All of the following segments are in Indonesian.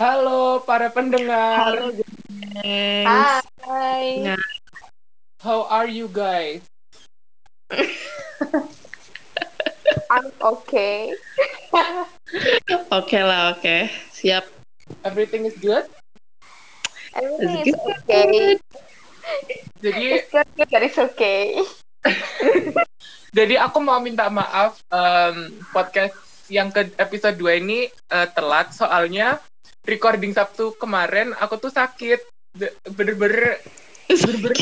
Halo para pendengar. Halo. Hai. Nah, How are you guys? I'm okay. oke lah, oke. Siap. Everything is good? Everything is okay. Jadi It's good, good, that is okay. jadi aku mau minta maaf em, podcast yang ke episode 2 ini eh, telat soalnya recording Sabtu kemarin aku tuh sakit. Bener-bener bener-bener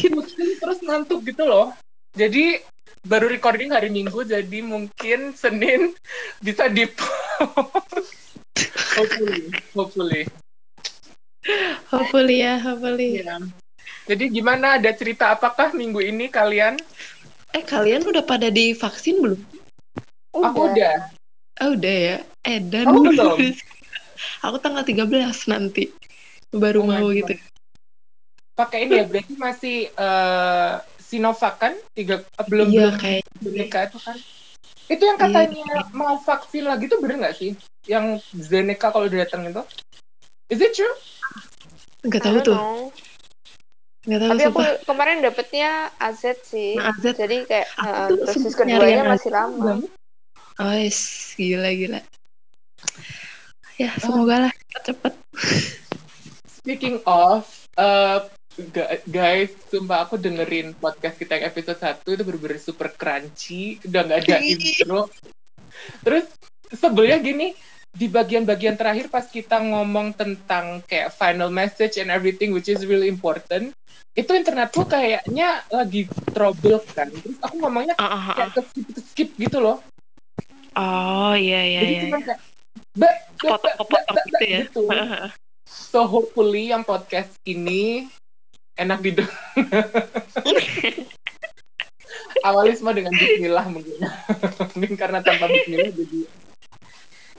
terus ngantuk gitu loh. Jadi baru recording hari Minggu jadi mungkin Senin bisa di hopefully hopefully Hopefully ya, hopefully. Iya. Jadi gimana ada cerita apakah minggu ini kalian? Eh, kalian udah pada divaksin belum? Aku udah. Oh, udah ya. Eh, dan belum? Aku tanggal 13 nanti. Baru Oh mau God. gitu. Pakai ini ya berarti masih eh, Sinovac kan? Tiga belum Iya, belum kayak Zeneca itu kan? Itu yang Iya. katanya mau vaksin lagi tuh bener nggak sih? Yang Zeneca kalau udah datang itu? Is it true? nggak tahu tuh. know. Nggak tahu Tapi aku sumpah. kemarin dapetnya AZ sih. Nah, AZ. Jadi kayak Aku uh, dosis keduanya masih lama. Banget. Oh, yes. gila gila. Ya, semoga lah cepet. Speaking of, eh, gu- guys, sumpah aku dengerin podcast kita yang episode 1 itu bener-bener super crunchy, udah nggak ada intro. Terus sebelnya gini, di bagian-bagian terakhir pas kita ngomong tentang kayak final message and everything which is really important, itu internetku kayaknya lagi trouble kan. Terus aku ngomongnya Ah, ah, ah. kayak ke skip, skip gitu loh. Oh, iya iya Jadi iya. cuma kayak Potong-potong ba, gitu ya. gitu. So hopefully yang podcast ini enak didengar. Awali semua dengan Bismillah mungkin. mungkin karena tanpa Bismillah jadi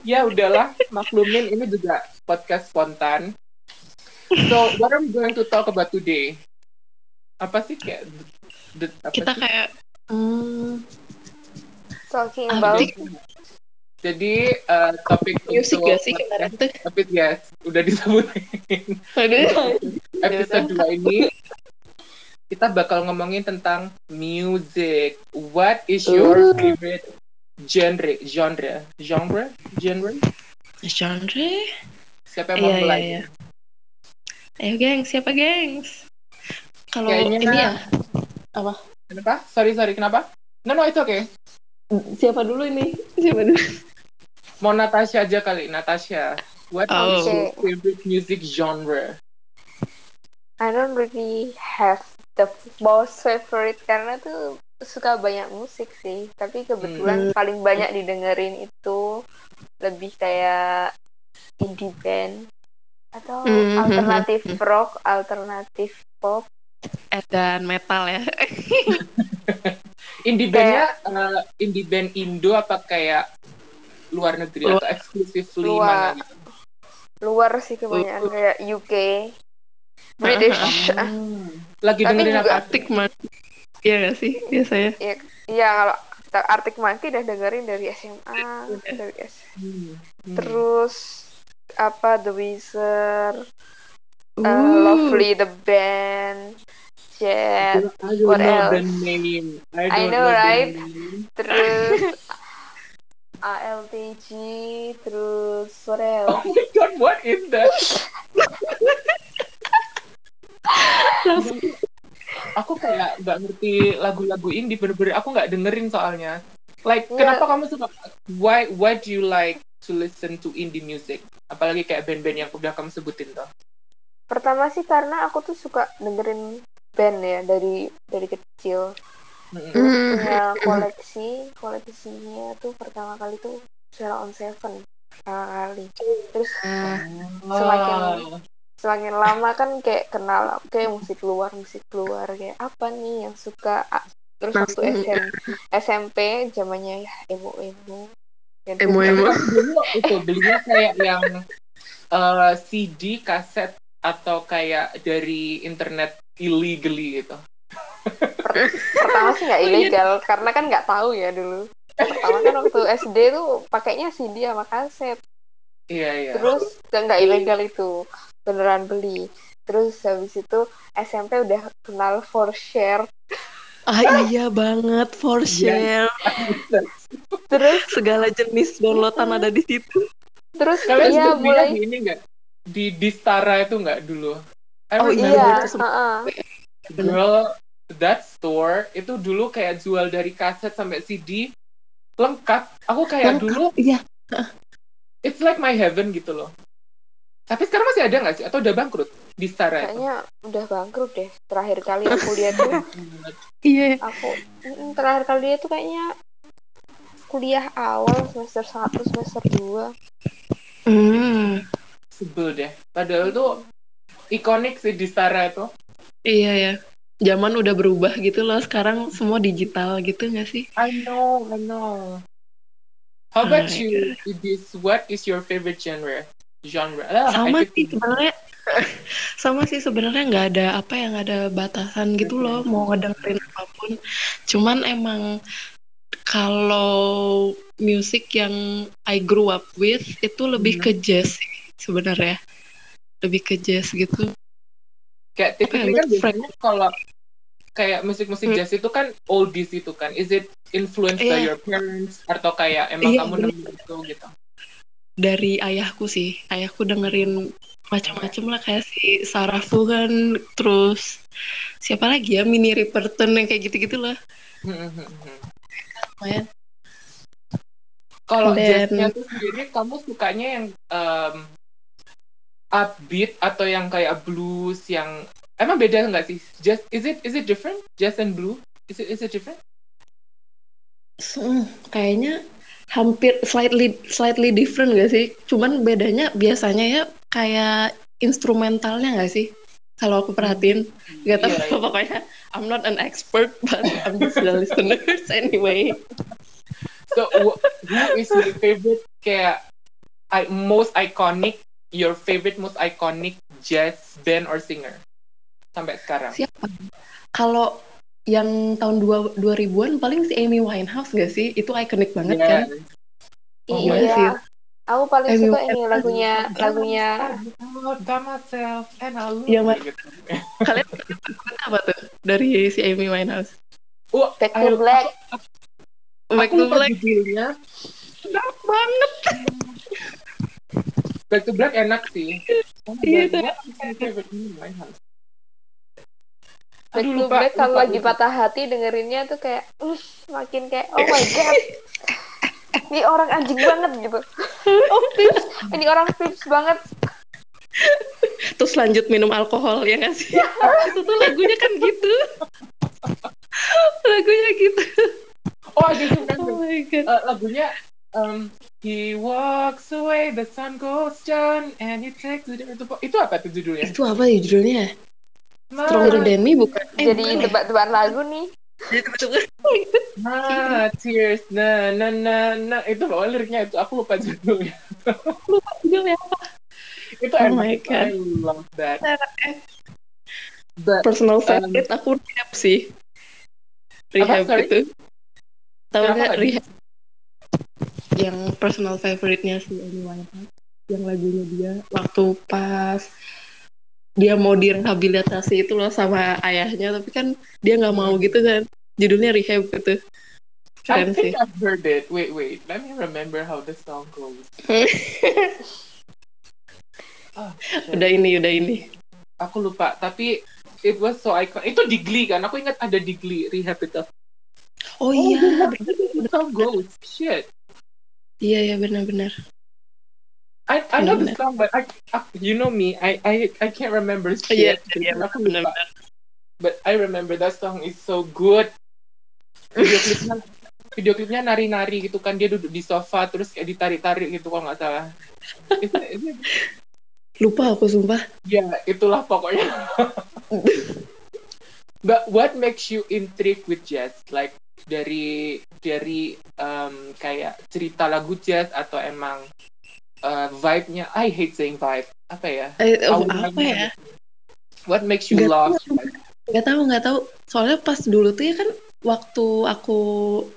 ya udahlah maklumin ini juga podcast spontan. So what are we going to talk about today? Apa sih kayak the- the- apa Kita sih? kayak hmm, Talking about? Jadi eh, topik musik untuk gak sih kemarin tuh? Tapi yes, udah disebutin. Episode 2 ini kita bakal ngomongin tentang music. What is your Ooh. favorite genre? Genre? Genre? Genre? Genre? Siapa yang mau Iya, mulai? iya, iya. Ayo gengs, siapa gengs? Kalau ini ya, apa? Kenapa? Sorry, sorry, kenapa? No, no, it's okay. Siapa dulu ini? Siapa dulu? Mau Natasha aja kali, Natasha. What is Oh. your favorite music genre? I don't really have the most favorite karena tuh suka banyak musik sih. Tapi kebetulan paling banyak didengerin itu lebih kayak indie band atau Mhm. alternatif rock, alternatif pop. Eh, dan metal ya. Indie bandnya eh, indie band Indo apa kayak luar negeri Luar. atau exclusively Luar. mana gitu? Luar sih kebanyakan kayak UK, British. Hmm. Lagi Tapi dengerin juga-? Arctic Man. Iya gak sih biasanya? Iya, iya kalau kita Arctic Monkey udah dengerin dari SMA, dari S. Hmm. Hmm. Terus apa The Wizard, uh, Uh, Lovely the Band, Jet, what else? name. I I don't know, know, right? terus ALTG, terus else? Oh my god, what is that? aku kayak nggak ngerti lagu-lagu indie bener-bener aku nggak dengerin soalnya. Like Iya. kenapa kamu suka? Why why do you like to listen to indie music? Apalagi kayak band-band yang udah kamu sebutin tuh. Pertama sih karena aku tuh suka dengerin band ya dari dari kecil. Punya koleksi, koleksinya tuh pertama kali tuh Sheila on Seven pertama kali. Terus Semakin- semakin lama kan kayak kenal oke musik luar musik luar kayak apa nih yang suka terus waktu Langsung- SM, SMP zamannya ya emo emo kamu dulu itu belinya kayak yang eh, CD, kaset atau kayak dari internet illegally gitu. Pertama sih nggak Oh, iya. ilegal karena kan nggak tahu ya dulu pertama kan waktu SD tuh pakainya CD sama kaset Iya, iya. terus nggak ilegal itu beneran beli terus habis itu SMP udah kenal for share Ah iya banget for Yes. share. terus Segala jenis downloadan ada di situ. terus Kalian iya mulai di ini nggak? Di Distara itu nggak dulu? I Oh, iya. iya. Girl that store itu dulu kayak jual dari kaset sampai CD lengkap. Aku kayak Lengkap, dulu Iya. it's like my heaven gitu loh. Tapi sekarang masih ada nggak sih? Atau udah bangkrut Distara itu? kayaknya udah bangkrut deh terakhir kali aku lihat tuh Iya. aku terakhir kali dia tuh kayaknya kuliah awal semester 1 semester 2 Hmm. Sebel deh. Padahal tuh ikonik sih Distara itu. Iya ya. Zaman udah berubah gitu loh. Sekarang semua digital gitu nggak sih? I know, I know. How Oh about my you, Ibis? What is your favorite genre? Genre. Ah, Sama sih could- sebenarnya. Sama sih sebenarnya nggak ada apa yang ada batasan gitu loh. Mau ngedengerin apa pun. Cuman emang kalau musik yang I grew up with itu lebih ke jazz sih sebenarnya. Lebih ke jazz gitu. Kayak typically Apa ya, kan biasanya kalau kayak musik-musik Hmm. jazz itu kan oldies itu kan. Is it influenced by Iya. your parents atau kayak emang Iya, kamu nemu itu gitu? dari ayahku sih. Ayahku dengerin macam-macam lah kayak si Sarah Vaughan, terus siapa lagi ya Minnie Riperton yang kayak gitu-gitu lah. Hmm, hmm, hmm. Lumayan. Kalau jazznya tuh sendiri kamu sukanya yang um, upbeat atau yang kayak blues yang emang beda nggak sih? Jazz is it is it different? Jazz and blue? Is it is it different? Hmm, kayaknya hampir slightly slightly different gak sih? Cuman bedanya biasanya ya kayak instrumentalnya gak sih? Kalau aku perhatiin, gak tahu Iya, iya. pokoknya I'm not an expert, but I'm just the listeners anyway. So wh- who is your favorite kayak most iconic your favorite most iconic jazz band or singer sampai sekarang? Siapa? Kalau yang tahun 2 2000-an paling si Amy Winehouse gak sih? Itu ikonik banget Yes. kan? Oh, iya sih? aku paling Amy suka ini lagunya lagunya myself and I love Yang you mana? gitu. Kalian apa tuh dari si Amy Winehouse? Oh, Back to Black Back Aku to Black. judulnya. Dark banget. Back to Black enak sih. Iya, God, itu Aduh, to lupa, Black kalau lupa, lagi lupa. patah hati dengerinnya tuh kayak uh, makin kayak oh my god ini orang anjing banget gitu oh pips ini orang pips banget Terus lanjut minum alkohol ya nggak sih? itu tuh lagunya kan gitu. lagunya gitu. Oh, ada Oh my god. Eh, lagunya um, He walks away, the sun goes down, and he takes it. Itu, itu apa tuh judulnya? Itu apa ya judulnya? Ma, Stronger Than Me bukan? Eh, jadi ya? tebak-tebakan lagu nih Jadi tebak-tebakan. ma, tears, na, na, na, na. Itu bawa liriknya itu. Aku lupa judulnya. Lupa judulnya apa. itu Oh my itu. God. I love that. But, Personal um, favorite aku rehab sih. Rehab sorry? gitu. Tahu nggak rehab? Yang personal favorite-nya si Amy Winehouse. Yang lagunya dia waktu pas dia mau direhabilitasi itu loh sama ayahnya tapi kan dia nggak mau gitu kan judulnya rehab gitu I keren think sih I've heard it. Wait, wait. Let me remember how the song goes. Shit. udah ini udah ini Aku lupa. Tapi it was so icon. Itu di Glee kan? Aku ingat ada di Glee rehab itu. oh iya goes. Shit. iya ya benar-benar I, I know the song, but I, I- you know me, I, I, I can't remember iya shit. iya Jadi aku lupa. benar-benar But I remember that song is so good. Video klipnya, video klipnya nari-nari gitu kan dia duduk di sofa terus kayak ditarik-tarik gitu kalau nggak salah. Is it- is it- lupa aku sumpah Ya itulah pokoknya. But what makes you intrigued with jazz? Like dari dari um, kayak cerita lagu jazz atau emang uh, vibe-nya? I hate saying vibe. Apa ya? eh, oh, apa ya gitu. What makes you Nggak love? tahu. nggak tahu nggak tahu soalnya pas dulu tuh ya kan waktu aku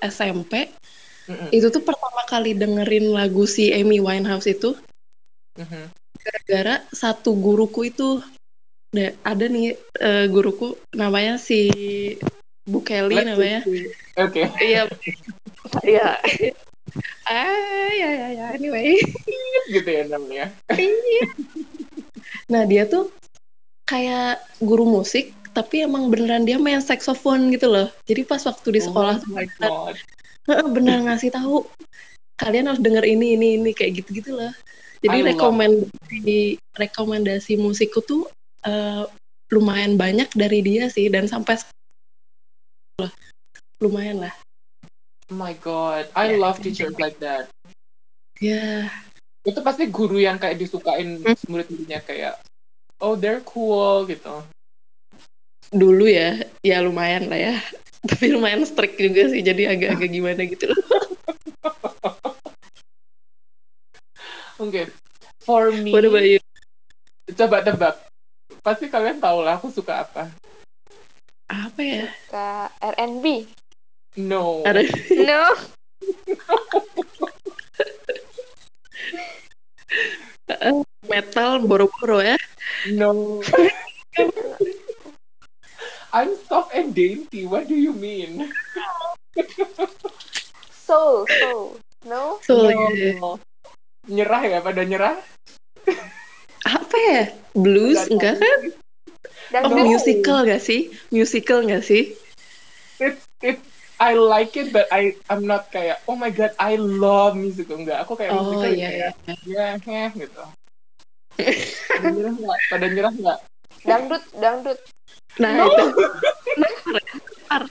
SMP Mm-mm. itu tuh pertama kali dengerin lagu si Amy Winehouse itu Mhm. gara-gara satu guruku itu ada, nih eh, guruku namanya si Bu Kelly Let's namanya. Oke. iya iya ah ya ya ya anyway gitu ya namanya. Iya. nah dia tuh kayak guru musik tapi emang beneran dia main saxophone gitu loh jadi pas waktu di sekolah Oh tuh my god. Heeh, bener ngasih tahu kalian harus denger ini ini ini kayak gitu gitu loh jadi I rekomendasi rekomendasi musikku tuh eh, lumayan banyak dari dia sih dan sampai sekolah lumayan lah Oh my god. I Ya, love teachers like that. ya Itu pasti guru yang kayak disukain Hmm? murid-muridnya kayak oh they're cool gitu. dulu ya ya lumayan lah ya tapi lumayan strict juga sih jadi agak-agak gimana gitu loh Oke. For me, What about you? coba tebak. Pasti kalian tahu lah aku suka apa. Apa ya Suka R&B. No. ada No. metal boro-boro ya No. I'm soft and dainty. What do you mean? Soul, soul. No. so No. Nyerah ya pada nyerah? apa ya blues Nggak enggak kan Dan oh musical gak sih musical gak sih It's it I like it but I I'm not kayak oh my god I love musical enggak. Aku kayak oh musical iya kayak iya ya heh gitu. Pada nyerah nggak? Pada nyerah nggak? dangdut, dangdut. nah No. itu nasar nasar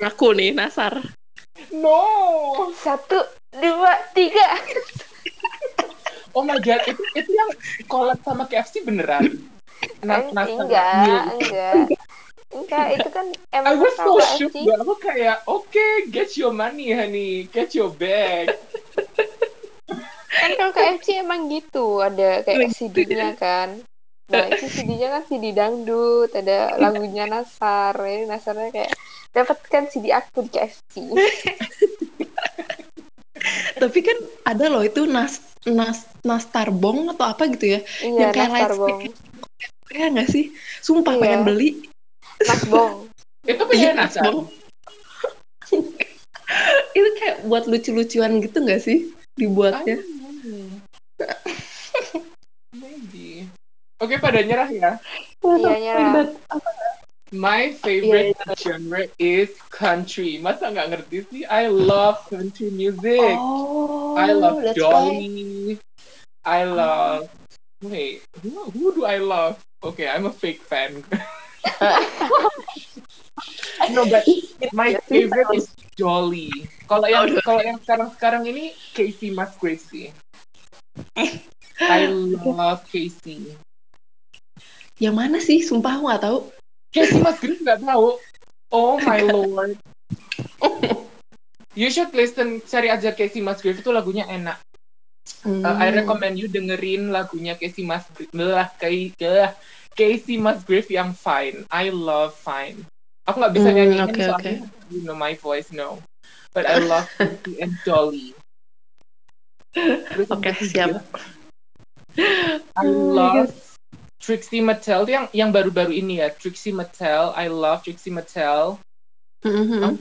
aku nih nasar No. Satu, dua, tiga. Oh my god, itu itu yang collab sama KFC beneran. Nah, Eng- nasa enggak, Neil. enggak. Enggak, itu kan I emang was so shook? Aku kayak, oke, get your money, honey, get your bag. Kan kalau KFC emang gitu, ada kayak Gitu CD-nya kan. Nah, itu CD-nya kan CD dangdut, ada lagunya Nasar. Ini Nasarnya kayak, dapatkan CD aku di KFC. tapi kan ada loh itu nas nas nastarbong atau apa gitu ya Iya, yang kayak Nastar lightstick Bong. Ya nggak sih sumpah Iya. pengen beli Nasbong. Itu punya Iya. Nasbong. itu kayak buat lucu-lucuan gitu nggak sih dibuatnya Maybe. Oke, pada nyerah ya. Iya, nyerah. My favorite Iya, genre is country. Masa nggak ngerti sih? I love country music. oh I love why Dolly. I love. Wait, who, who do I love? Okay, I'm a fake fan. no, but my favorite is Dolly. Kalau yang Oh, kalau yang sekarang sekarang ini Casey Musgraves sih. I love Casey. yang mana sih sumpah aku nggak tahu Casey Musgraves nggak tahu. Oh my lord. You should listen, cari aja Casey Musgraves itu lagunya enak. Uh, I Hmm. recommend you dengerin lagunya Casey Musgraves lah kayak Casey Musgraves yang Fine. I love Fine. Aku nggak bisa Hmm, nyanyiin oke, soalnya you know my voice no. But I love Casey and Dolly. Oke, ketiga, siap. I Oh my love Trixie Mattel Itu yang yang baru-baru ini ya Trixie Mattel. I love Trixie Mattel. Mhm. Um,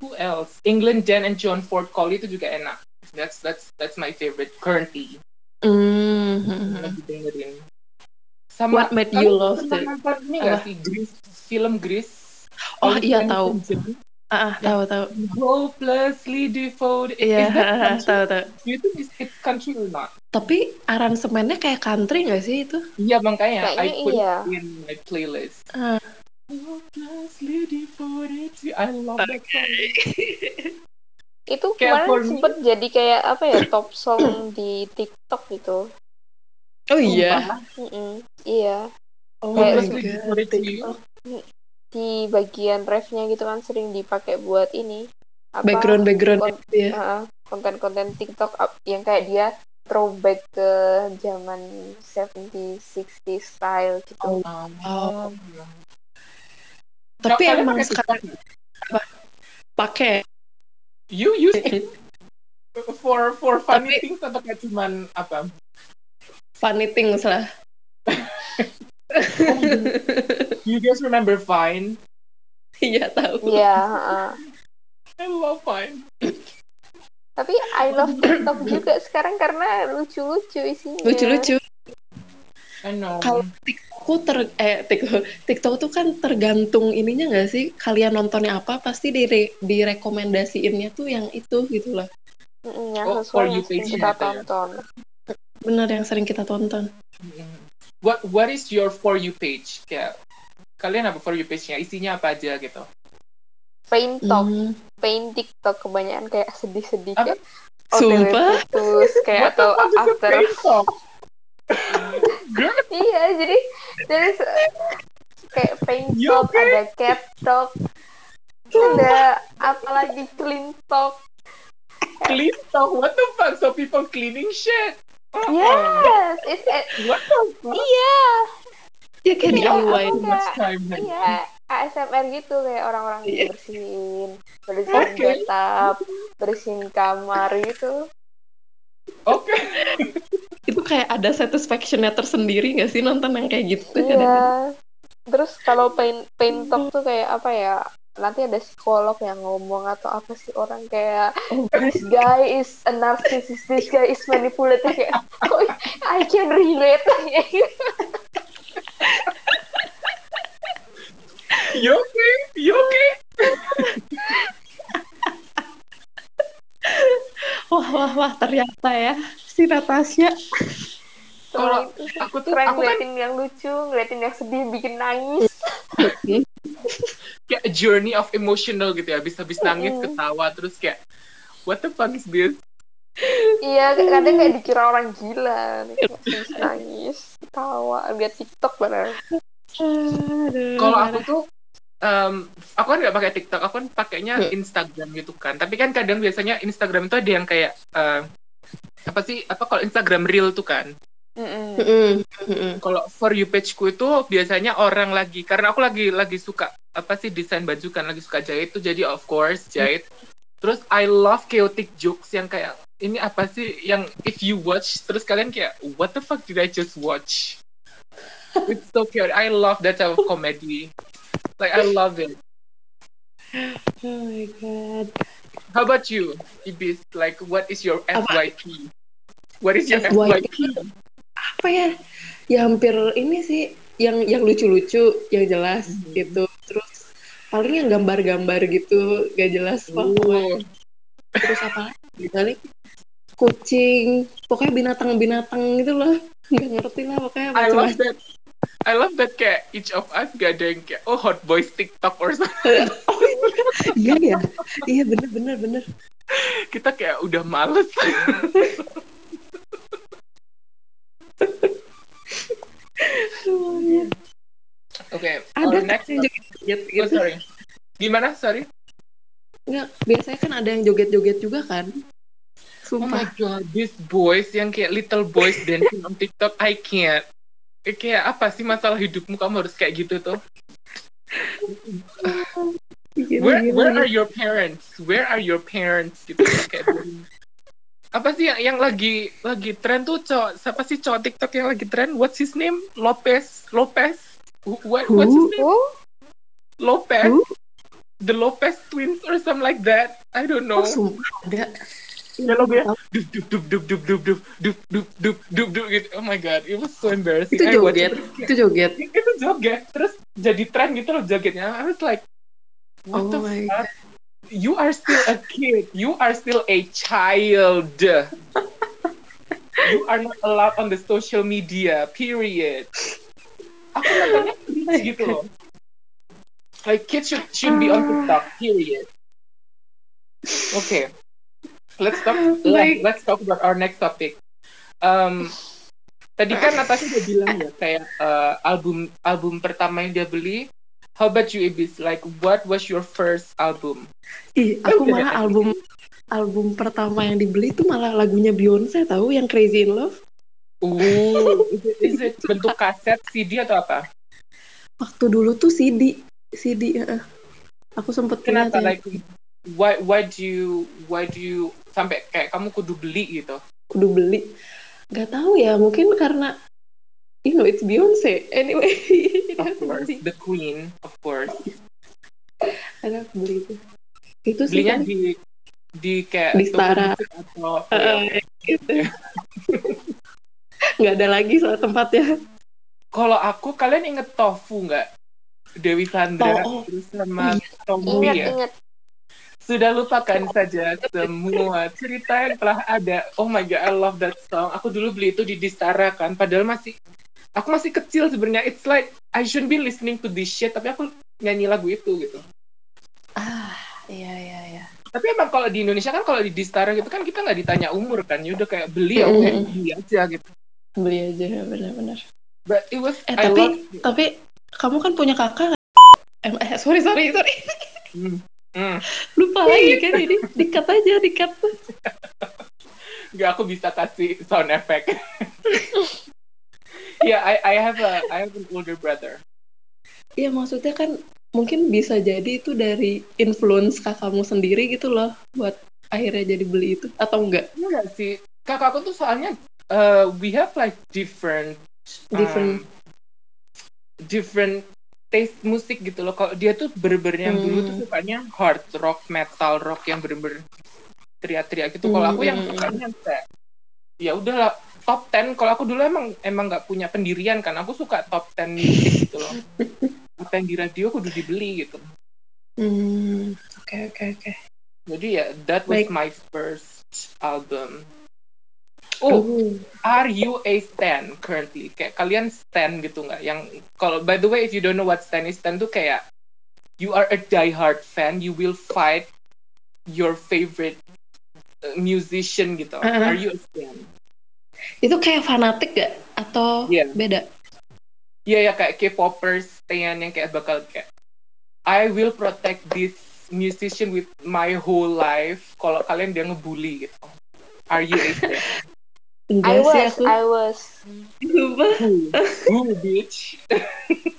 who else? England Jen and John Ford Cole itu juga enak. That's that's that's my favorite currently. Mhm. Lagi dengerin. Sama What made you love pernah the- nonton ini nggak sih Grease film Grease? Oh iya tahu. Ah, ah, tahu tahu. Hopelessly devoted. Iya, Is ah, ah, tahu tahu. You think it's, it's country or not? Tapi aransemennya kayak country nggak sih itu? Iya makanya I Kayaknya put iya. it in my playlist. Ah. Hopelessly devoted I love that song. Itu Kayak kemarin me- sempet jadi kayak apa ya, top song di TikTok gitu. Oh iya. Sumpah. Mm-mm, iya. Oh Kayak my god. Di bagian refnya gitu kan sering dipakai buat ini. Apa, Background background kon- gitu ya. uh, konten-konten TikTok up- yang kayak dia throwback ke zaman 70 60 style gitu. Oh. Tapi Kalian emang sekarang nggak? pakai You use TikTok? For for funny Tapi- things atau kayak cuman apa? Funny things lah. Oh, do you guys remember Vine? Iya tahu. Iya, heeh. I love Vine. Tapi I love TikTok juga sekarang karena lucu-lucu isinya. Lucu-lucu. I know. Kalau TikTok ter eh TikTok, TikTok tuh kan tergantung ininya nggak sih? Kalian nontonnya apa pasti dire, direkomendasiinnya tuh yang itu gitu loh. Mm, yang Oh, for sesuai you yang kita itu ya? tonton. Bener yang sering kita tonton. What what is your for you page? Kayak kalian apa for you page-nya? Isinya apa aja gitu? Pain talk, Hmm. pain TikTok kebanyakan kayak sedih-sedih kayak Sumpah? putus kayak atau after iya jadi jadi se- kayak pain talk okay? ada cat talk ada apalagi clean talk clean talk. What the fuck? So people cleaning shit. Yes it's the fuck? iya Ya kayak Iya, DIY. much time. iya ASMR gitu kayak orang-orang Iya. bersihin bersihin Oke. bathtub bersihin kamar gitu Oke. Itu kayak ada satisfaction-nya tersendiri nggak sih nonton yang kayak gitu? Iya. Terus kalau pain pain talk tuh kayak apa ya? Nanti ada psikolog yang ngomong atau apa sih orang kayak Oh, this guy is a narcissist, this guy is manipulative kayak oh, I can relate. You okay? You okay? Wah, wah, wah, ternyata ya si Natasha. Kalau aku tuh keren aku kan ngeliatin yang lucu, ngeliatin yang sedih bikin nangis. kayak a journey of emotional gitu ya. Habis-habis nangis, Mm-mm. ketawa, terus kayak what the fuck is this? Iya, kadang kayak dikira orang gila, habis nangis, tawa, lihat TikTok bener. Kalau aku tuh em, aku kan nggak pakai TikTok, aku kan pakainya Hmm. Instagram gitu kan. Tapi kan kadang biasanya Instagram itu ada yang kayak eh, apa sih? Apa kalau Instagram Reel tuh kan? Kalau for you page-ku itu biasanya orang lagi karena aku lagi lagi suka apa sih desain baju kan, lagi suka jahit tuh jadi of course jahit. Terus I love chaotic jokes yang kayak ini apa sih yang if you watch terus kalian kayak what the fuck did I just watch? It's so chaotic. I love that type of comedy. Like I love it. Oh my god. How about you, Ibis? Like, what is your? FYP? What is your FYP? FYP? Apa ya? Ya hampir ini sih yang yang lucu-lucu, yang jelas Mhm. gitu. Terus paling yang gambar-gambar gitu, gak jelas Wah, pokoknya. Terus apa lagi? Paling kucing, pokoknya binatang-binatang gitu loh. Gak ngerti lah pokoknya I love that. I love that kayak each of us gak ada yang kayak oh hot boys TikTok or something. oh iya, iya ya, iya bener bener bener. Kita kayak udah males. Semuanya. Okay, Ada kan next. yang joget-joget Oh, gitu. sorry. Gimana? Sorry. Nggak, biasanya kan ada yang joget-joget juga kan. Oh my Sumpah. god, these boys yang kayak little boys dancing on TikTok, I can't. Kayak apa sih masalah hidupmu kamu harus kayak gitu tuh? Gila, Where gila, where gila. are your parents? Where are your parents gitu kayak dari- apa sih yang, yang lagi lagi tren tuh cowok siapa sih cowok TikTok yang lagi tren? What's his name? Lopez Lopez. Who- What, what's his name? Oh, Lopez. Who? The Lopez twins or something like that. I don't know. Oh, ada. Ya ya, dup dup dup dup dup dup dup dup dup dup dup dup gitu. Oh my god, it was so embarrassing. Itu joget, it. itu joget. Itu joget, terus jadi tren gitu loh jogetnya. I was like, what Oh the my fuck? You are still a kid. You are still a child. You are not allowed on the social media. Period. Aku nontonnya gitu loh. Like kids should should be on TikTok. Period. Okay. Let's talk. Like- let's talk about our next topic. Um, tadi kan Natasha udah bilang ya kayak uh, album album pertama yang dia beli. How about you, Ibis? Like, what was your first album? Ih, aku malah album album pertama yang dibeli itu malah lagunya Beyonce tahu yang Crazy in Love. Ooh, is it, bentuk kaset, CD atau apa? Waktu dulu tuh CD, CD. Aku sempet punya Kenapa? tuh. Like, why why do you why do you sampai kayak kamu kudu beli gitu? kudu beli nggak tahu ya mungkin karena you know it's Beyonce anyway Of course, the queen, of course. ada aku beli itu itu sih paling di di kayak Di musik atau oh, ya, Uh, gitu. nggak ada lagi soal tempatnya Kalau aku kalian inget tofu nggak? Dewi Sandra Oh, oh. terus sama iya. Tommy Ingat, ya. ingat. Sudah lupakan saja semua cerita yang telah ada. Oh my god, I love that song. Aku dulu beli itu di Distara kan, padahal masih aku masih kecil sebenarnya. It's like I shouldn't be listening to this shit, tapi aku nyanyi lagu itu gitu. ah iya iya iya Tapi emang kalau di Indonesia kan kalau di Distara gitu kan kita nggak ditanya umur kan, ya udah kayak beli ya oke Mm-mm. beli aja gitu. beli aja benar-benar But it was eh I tapi love tapi kamu kan punya kakak nggak? eh, sorry sorry sorry Hmm. Hmm. lupa lagi kan ini dikat aja dikat Nggak aku bisa kasih sound effect. yeah, I I have a I have an older brother. Iya maksudnya kan mungkin bisa jadi itu dari influence kakakmu sendiri gitu loh buat akhirnya jadi beli itu atau enggak Enggak sih. Kakakku tuh soalnya uh, we have like different um, Different. different taste musik gitu loh. Kalau dia tuh bener-bener yang dulu tuh Hmm. sukanya hard rock, metal rock yang bener-bener teriak-teriak gitu. Kalau aku yang Hmm. sukanya kayak ya udahlah top 10 kalau aku dulu emang emang nggak punya pendirian kan aku suka top 10 musik gitu loh apa yang di radio kudu dibeli gitu Hmm, oke oke oke. jadi ya that was Baik. my first album oh Uh, are you a stan currently? Kayak kalian stan gitu nggak? Yang kalau by the way if you don't know what stan is, stan tuh kayak you are a diehard fan, you will fight your favorite uh, musician gitu. Uh-uh. Are you a stan? Itu kayak fanatik gak atau Iya. beda? Iya ya kayak K-popers stan yang kayak bakal kayak I will protect this musician with my whole life. Kalau kalian dia ngebully gitu. Are you a stan? Enggak I was, aku. I was. Who? Bitch?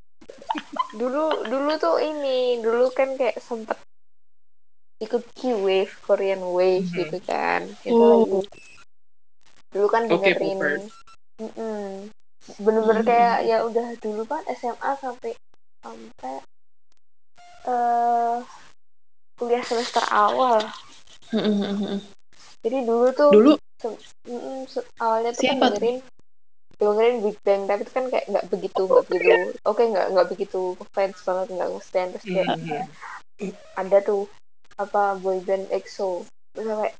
Dulu, dulu tuh ini, dulu kan kayak sempet ikut Q-Wave, Korean Wave Mhm. gitu kan. Itu Oh. lagi. Dulu kan Oke, dengerin. poppers. Mm-mm. Bener-bener Mm-mm. kayak ya udah dulu kan SMA sampai sampai eh kuliah semester awal. Jadi dulu tuh Dulu se- mm-mm, se- awalnya tuh kan Siapa dengerin dengerin Big Bang tapi itu kan kayak nggak begitu nggak begitu oke nggak nggak begitu fans banget nggak nge-stand terus kayak Mhm. ada tuh apa boyband EXO terus kayak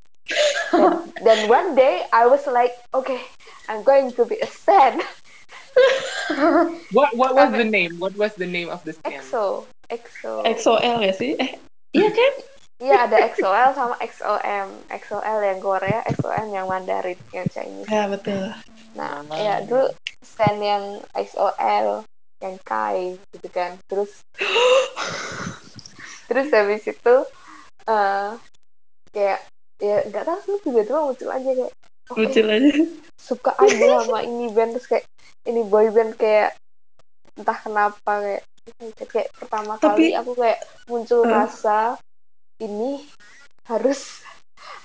dan, dan one day I was like okay I'm going to be a stan What what was the name? What was the name of the stan? EXO EXO XOL ya sih? Eh, iya kan? iya ada XOL sama XOM XOL yang Korea XOM yang Mandarin yang Chinese Ya betul. Nah, Ah. ya dulu stand yang XOL, yang Kai gitu kan. Terus terus habis itu eh kayak ya nggak tahu sih tiba-tiba muncul aja kayak oke Lucu aja. suka aja sama ini band terus kayak ini boy band kayak entah kenapa kayak kayak pertama Tapi- kali aku kayak muncul Eh. rasa ini harus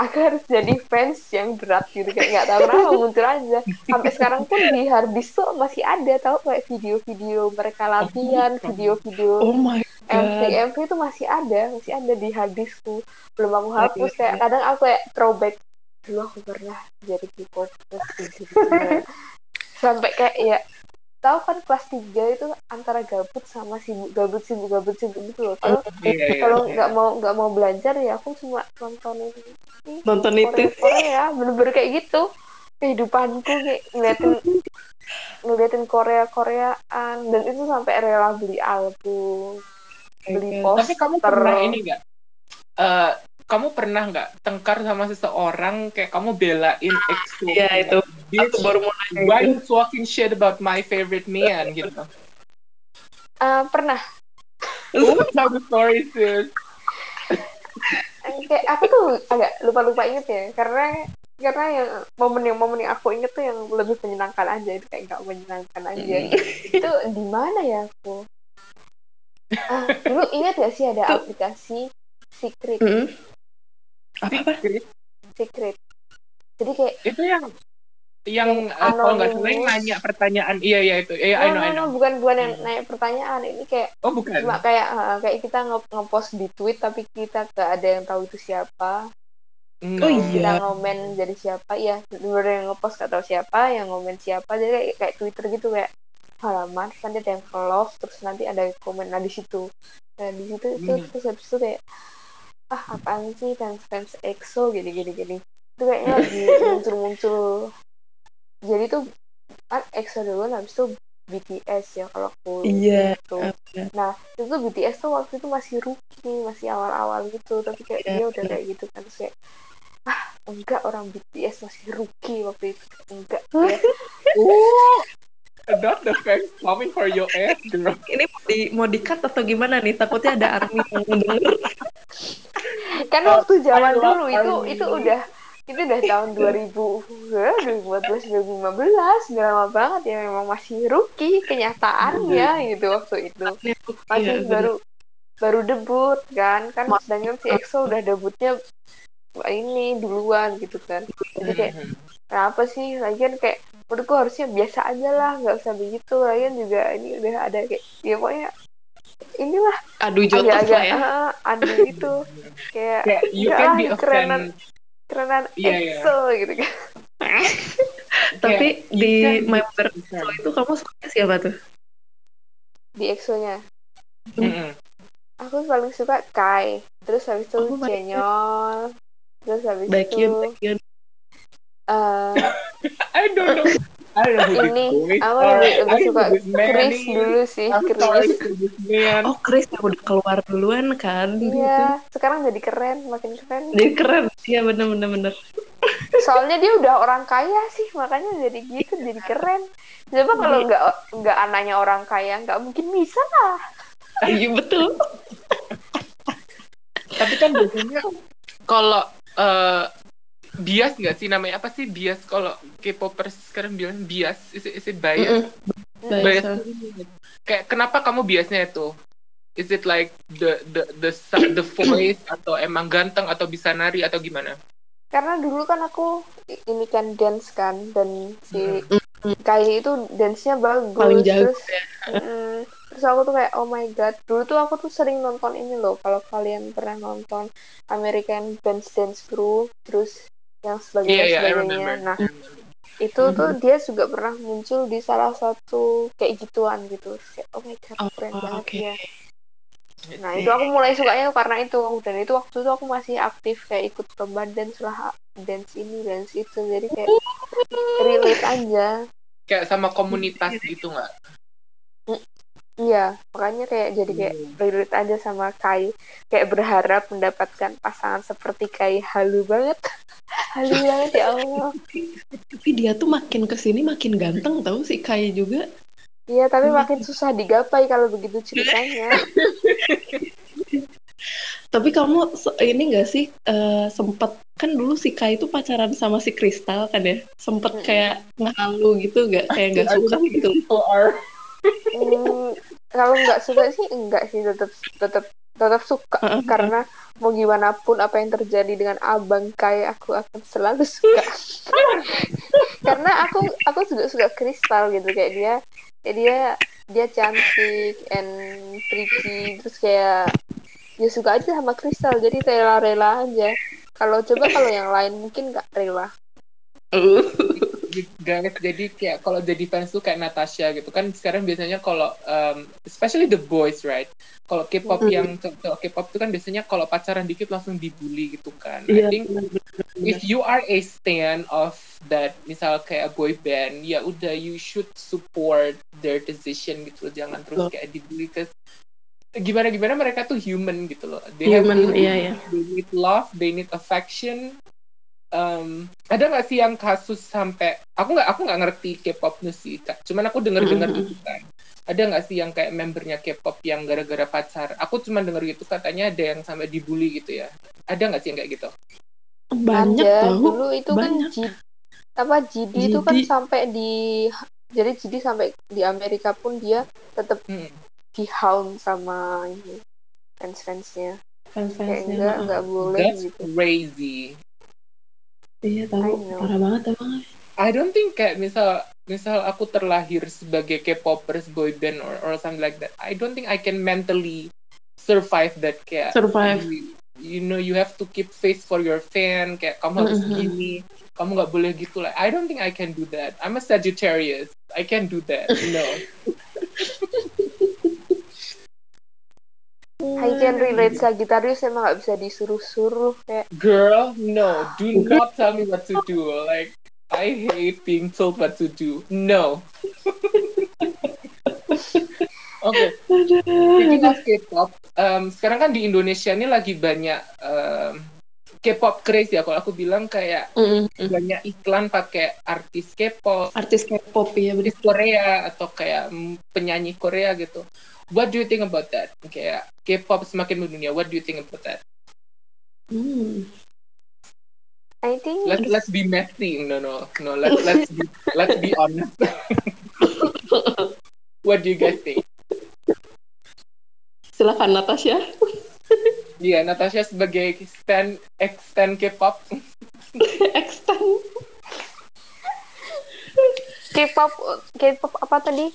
aku harus jadi fans yang berat gitu kayak nggak tahu kenapa muncul aja sampai sekarang pun di tuh masih ada tahu kayak video-video mereka latihan Oh, video-video Oh my MV god. MV itu masih ada masih ada di harddiskku belum aku hapus kayak iya. kadang aku kayak throwback dulu aku pernah jadi gitu sampai kayak ya tahu kan kelas 3 itu antara gabut sama sibuk gabut sibuk gabut sibuk gitu loh kalau Iya, iya, kalau iya. nggak mau nggak mau belajar ya aku cuma nontonin Nonton itu. Korea Korea bener-bener kayak gitu kehidupanku kayak ngeliatin ngeliatin Korea Koreaan dan itu sampai rela beli album beli poster Tapi kamu pernah ini nggak? Eh, kamu pernah nggak tengkar sama seseorang kayak kamu belain EXO? Iya, kayak, itu. Bitch, Aku baru mau nanya why you talking shit about my favorite man gitu? Eh, pernah Oh, tell the story sis. Kayak aku tuh agak lupa-lupa inget ya karena karena yang momen yang momen yang aku inget tuh yang lebih menyenangkan aja itu kayak nggak menyenangkan aja itu di mana ya aku ah dulu ingat gak sih ada aplikasi secret Mm-mm. Apa apa? Secret. secret jadi kayak itu yang yang, eh, kalau nggak salah yang nanya pertanyaan iya iya itu iya I no know no I no know bukan bukan yang Hmm. nanya pertanyaan ini kayak oh bukan cuma kayak eh, kayak kita nge- ngepost di tweet tapi kita gak ada yang tahu itu siapa No. Oh iya. kita ngomen jadi siapa ya bener yang ngepost gak tahu siapa yang ngomen siapa jadi kayak, kayak twitter gitu kayak halaman terus nanti ada yang love terus nanti ada komen nah di situ nah di situ itu Hmm. terus habis itu kayak ah apaan sih fans fans EXO gini gini gini. Itu kayaknya lagi muncul muncul jadi tuh kan EXO dulu habis itu BTS ya kalau aku Iya. ingat tuh nah itu tuh BTS tuh waktu itu masih rookie masih awal-awal gitu. Tapi kayak Iya. dia udah kayak gitu kan terus kayak ah enggak orang BTS masih rookie waktu itu. Enggak ya oh not the fans coming for your ass girl Ini mau di mau di-cut atau gimana nih? Takutnya ada army yang mau denger. kan waktu zaman dulu itu Army. itu udah itu udah tahun 2000 ya, 2014 2015 udah lama banget ya memang masih rookie kenyataannya gitu waktu itu masih Iya, bener. baru baru debut kan kan Ma- sedangkan si EXO udah debutnya ini duluan gitu kan jadi kayak kenapa sih lagian kayak menurutku harusnya biasa aja lah nggak usah begitu lagian juga ini udah ada kayak ya pokoknya inilah Adu jotos lah ya. ah, adu gitu kayak Kayak you enggak can lah be a kerenan kerenan iya. EXO gitu kan Tapi you di can be member. EXO itu kamu suka siapa tuh? di EXO-nya Mhm. aku paling suka Kai terus habis itu Oh. Jenyol terus habis Baekhyun, itu Baekhyun. Eh I don't know I don't know who Ini, aku lebih- suka Chris is. dulu sih, I'm Chris. Oh, Chris yang udah keluar duluan kan iya sekarang jadi keren makin keren Jadi keren. Iya bener bener bener. soalnya dia udah orang kaya sih makanya jadi gitu jadi keren coba kalau Iya. nggak nggak anaknya orang kaya nggak mungkin bisa lah Iya betul. tapi kan biasanya kalau eh, bias nggak sih? Namanya apa sih? Bias. Kalau K-popers sekarang bilang bias. Is it, is it bias? Mm-mm. bias. Bias. ini. kayak kenapa kamu biasnya itu? Is it like the the the the voice atau emang ganteng atau bisa nari atau gimana? Karena dulu kan aku ini kan dance kan dan si Mm. Kai itu dance-nya bagus Paling jago. terus mm, terus aku tuh kayak oh my god. Dulu tuh aku tuh sering nonton ini loh kalau kalian pernah nonton American Dance Dance Crew terus yang sebagainya iya iya I sebagainya. remember. Nah itu tuh dia juga pernah muncul di salah satu kayak gituan gitu. Kayak oh my god Oh, keren banget oke. ya nah itu aku mulai sukanya karena itu. Dan itu waktu itu aku masih aktif kayak ikut lomba dance lah dance ini dance itu. Jadi kayak relate aja. Kayak sama komunitas gitu nggak iya makanya kayak jadi kayak Hmm. relate aja sama Kai kayak berharap mendapatkan pasangan seperti Kai halu banget halu banget ya Allah Tapi dia tuh makin ke sini makin ganteng tahu si Kai juga. iya tapi makin susah digapai kalau begitu ceritanya Tapi kamu ini gak sih eh, sempet kan dulu si Kai itu pacaran sama si Kristal kan ya? Sempet kayak ngehalu gitu gak kayak gak suka who gitu. Hmm, kalau nggak suka sih enggak sih. Tetap tetap tetap suka. Karena mau gimana pun apa yang terjadi dengan abang Kai aku akan selalu suka. Karena aku aku juga suka kristal gitu. Kayak dia kayak dia dia cantik and pretty. Terus kayak ya suka aja sama kristal. Jadi rela-rela aja. Kalau coba kalau yang lain mungkin nggak rela. Uh. guys jadi kayak kalau jadi fans tuh kayak Natasha gitu. Kan sekarang biasanya kalau um, especially the boys right? Kalau K-pop Mm. yang cowok K-pop itu kan biasanya kalau pacaran dikit langsung dibully gitu kan. Iya, I think if you are a stan of that misal kayak boy band ya udah you should support their decision gitu loh. Jangan terus kayak dibully ke gimana gimana mereka tuh human gitu loh. They have Human, needs, iya, iya. they need love they need affection um, ada nggak sih yang kasus sampai aku nggak aku nggak ngerti K-pop news sih Kak. cuman aku denger dengar gitu kan ada nggak sih yang kayak membernya K-pop yang gara-gara pacar aku cuma denger gitu katanya ada yang sampai dibully gitu ya ada nggak sih yang kayak gitu Banyak ada tahu. dulu itu kan Banyak. Jid, apa JD itu kan sampai di jadi JD sampai di Amerika pun dia tetap Hmm. dihound sama ini fans-fansnya kayak Fans-fansnya. enggak heeh. enggak boleh That's gitu crazy Iya tahu, parah banget emang. I don't think kayak misal misal aku terlahir sebagai K-popers boy band or, or something like that. I don't think I can mentally survive that kayak Survive. You, you know you have to keep face for your fan kayak kamu harus Mm-hmm. gini kamu nggak boleh gitu like I don't think I can do that I'm a Sagittarius I can't do that no I can relate Sagittarius emang gak bisa disuruh-suruh kayak. Girl no. Do not tell me what to do. Like I hate being told what to do. No. Oke, speaking of K-pop, um, sekarang kan di Indonesia ini lagi banyak um, K-pop craze ya. Kalau aku bilang kayak Mm-mm. banyak iklan pakai artis K-pop, Artis K-pop ya artis. Korea atau kayak mm, penyanyi Korea gitu. What do you think about that? Kayak K-pop semakin mendunia. What do you think about that? Hmm. I think Let's let's be messy. No no no. Let's let's be let's be honest. What do you guys think? Silakan Natasha. Iya, Natasha sebagai stan ex-stan K-pop. Extend. K-pop K-pop apa tadi?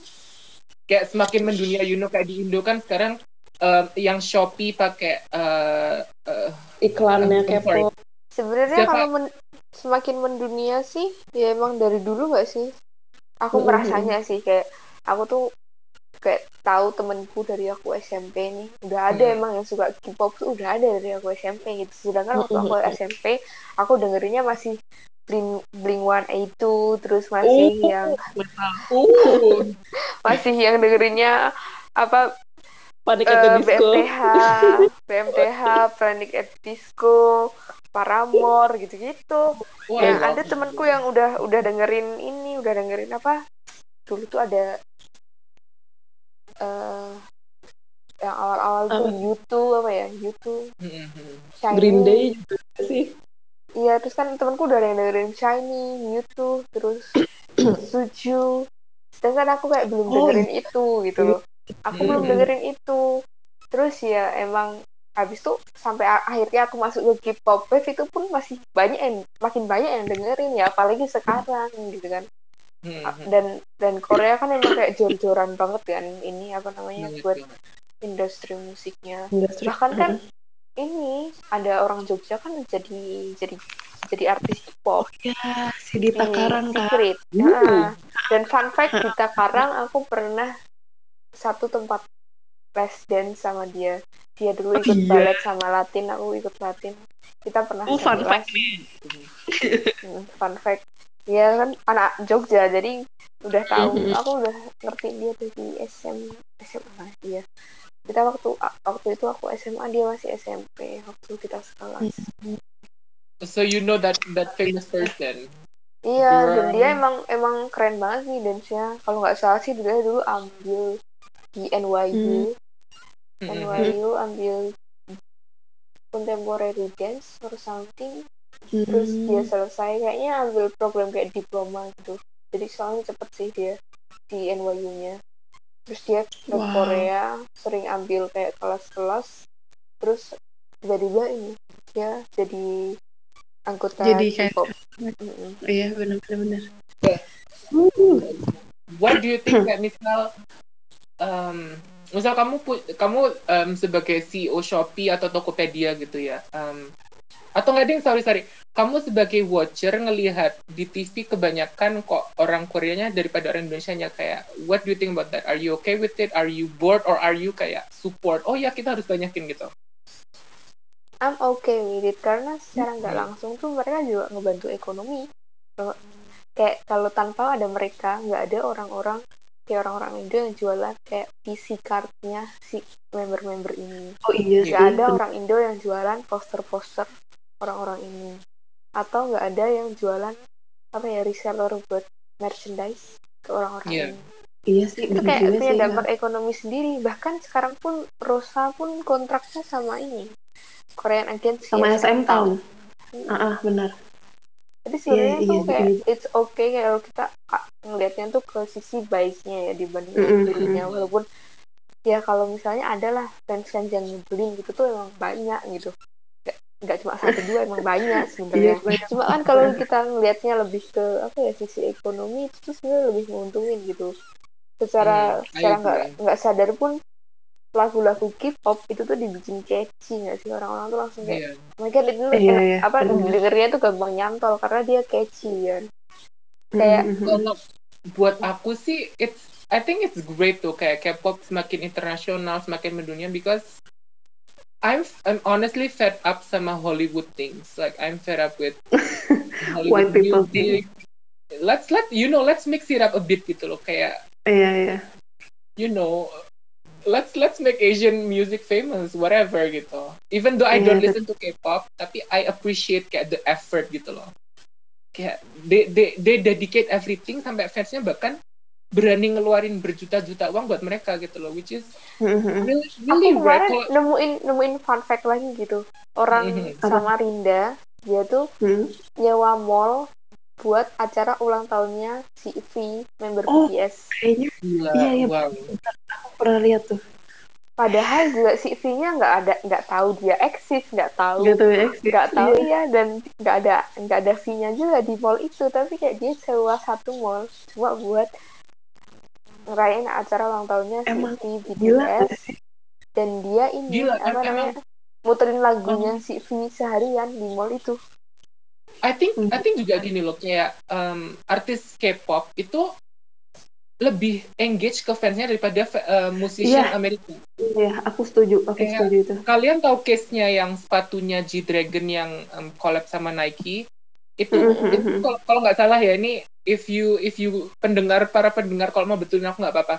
kayak semakin mendunia you know kayak di Indo kan sekarang um, yang Shopee pakai uh, uh, Iklannya. K-pop. Sebenarnya Siapa? kalau men- semakin mendunia sih, ya emang dari dulu gak sih? Aku Mm-mm. merasanya sih kayak aku tuh kayak tahu temenku dari aku SMP nih udah ada Hmm. emang yang suka K-pop tuh udah ada dari aku SMP gitu. Sedangkan waktu aku Mm-mm. SMP aku dengerinnya masih Blink Blink One itu terus masih Uh, yang. Uh, masih yang dengerinnya apa Panic eh, at the Disco. BMTH, BMTH, Panic at Disco, Paramore gitu-gitu. yang love ada temanku yang udah udah dengerin ini, udah dengerin apa? Dulu tuh ada eh yang awal-awal tuh? YouTube apa ya? YouTube, Hmm, hmm. Shiny. Green Day juga sih. Iya, terus kan temanku udah ada yang dengerin Shiny, YouTube, terus Suju. Sedangkan aku kayak belum Oh, dengerin itu gitu loh. Aku belum Hmm. dengerin itu. Terus ya emang habis tuh sampai akhirnya aku masuk ke K-pop wave itu pun masih banyak yang makin banyak yang dengerin ya apalagi sekarang gitu kan Hmm, hmm. dan dan Korea kan emang kayak jor-joran banget kan ini apa namanya Banget, buat banget. industri musiknya Industri. bahkan kan ini ada orang Jogja kan jadi jadi jadi artis K-pop Ya, si Dita di Karang kan. Secret. Uh. Heeh. Dan fun fact di Takarang aku pernah satu tempat les dance sama dia. Dia dulu Oh, ikut iya. balet sama Latin, aku ikut Latin. Kita pernah Oh, fun fact nih. Hmm, fun fact. Dia kan anak Jogja, jadi udah tahu. Mhm. Aku udah ngerti dia dari SM, SMA dia. Kita waktu waktu itu aku SMA, dia masih SMP waktu kita sekelas. So you know that that famous person. Iya, dan dia emang emang keren banget sih dance-nya. Kalau nggak salah sih dia dulu ambil di NYU, Hmm, hmm. NYU ambil contemporary dance or something. Hmm. Terus dia selesai kayaknya ambil program kayak diploma gitu. Jadi soalnya cepet sih dia di NYU-nya. Terus dia ke Wow. Korea, sering ambil kayak kelas-kelas. Terus tiba-tiba ini dia jadi anggota Jadi kayak K-pop. Mm-mm. iya benar-benar. Uh, What do you think that misal um, misal kamu pu- kamu um, sebagai CEO Shopee atau Tokopedia gitu ya um, atau nggak ding? Sorry sorry. Kamu sebagai watcher ngelihat di TV kebanyakan kok orang Koreanya daripada orang Indonesia nya kayak what do you think about that? Are you okay with it? Are you bored? Or are you kayak support? Oh ya kita harus banyakin gitu. I'm okay with it. Karena secara nggak Hmm. langsung tuh mereka juga ngebantu ekonomi. Kayak kalau tanpa ada mereka nggak ada orang-orang kayak orang-orang Indo yang jualan kayak PC cardnya si member-member ini. oh iya sih. Nggak ada orang Indo yang jualan poster-poster orang-orang ini. Atau nggak ada yang jualan apa ya reseller buat merchandise ke orang-orang Iya. ini. Iya sih, Itu kayak punya sih. dampak ekonomi sendiri. Bahkan sekarang pun Rosa pun kontraknya sama ini. Korean Agency Sama SM Town. Hmm. Ah, ah, benar. Jadi sebenarnya Iya, tuh iya, kayak iya. it's okay kayak kalau kita ah, ngelihatnya tuh ke sisi baiknya ya dibanding yang Mm-mm, buruknya walaupun ya kalau misalnya adalah fans-fans yang nyebelin gitu tuh emang banyak gitu. Nggak- cuma satu dua emang banyak Iya, sebenarnya banyak. cuma kan kalau kita ngelihatnya lebih ke apa ya sisi ekonomi itu tuh sebenarnya lebih menguntungin gitu secara Hmm, secara nggak agree. nggak sadar pun lagu-lagu K-pop itu tuh dibikin catchy nggak sih orang-orang tuh langsung kayak Iya. oh my god itu Iya, enak iya, apa benar. dengernya tuh gampang nyantol karena dia catchy kan kayak Mhm. Kalau buat aku sih, it's I think it's great tuh kayak K-pop semakin internasional, semakin mendunia because I'm I'm honestly fed up sama Hollywood things. Like I'm fed up with Hollywood White people music. Let's let you know, let's mix it up a bit gitu loh. Kayak Iya, iya. you know, let's let's make Asian music famous, whatever gitu. Even though I Iya, don't listen to K-pop, tapi I appreciate kayak the effort gitu loh. Kayak they they they dedicate everything sampai fansnya bahkan berani ngeluarin berjuta-juta uang buat mereka gitu loh, which is really aku really rare. kemarin nemuin nemuin fun fact lagi gitu orang Mhm. Apa? Samarinda dia tuh Mhm. nyewa mall buat acara ulang tahunnya si V member Oh. BTS Kayaknya Gila, Iya, iya. wow. aku pernah lihat tuh. padahal juga si V-nya nggak ada nggak tahu dia eksis nggak tahu Gak tahu ya, eksis. nggak tahu Iya. ya dan nggak ada nggak ada fee-nya juga di mall itu tapi kayak dia sewa satu mall cuma buat ngerayain acara ulang tahunnya si Emang V Gila BTS dan dia ini Gila, apa em- namanya muterin lagunya si V seharian di mall itu I think Hmm. I think juga gini loh kayak um, artis K-pop itu lebih engage ke fansnya daripada uh, musician Iya. Amerika. Iya, aku setuju. Aku Kayak- setuju itu. Kalian tahu case-nya yang sepatunya G Dragon yang um, collab sama Nike? Itu, Mhm, itu mhm. kalau kalau nggak salah ya ini if you if you pendengar para pendengar kalau mau betulin aku nggak apa-apa.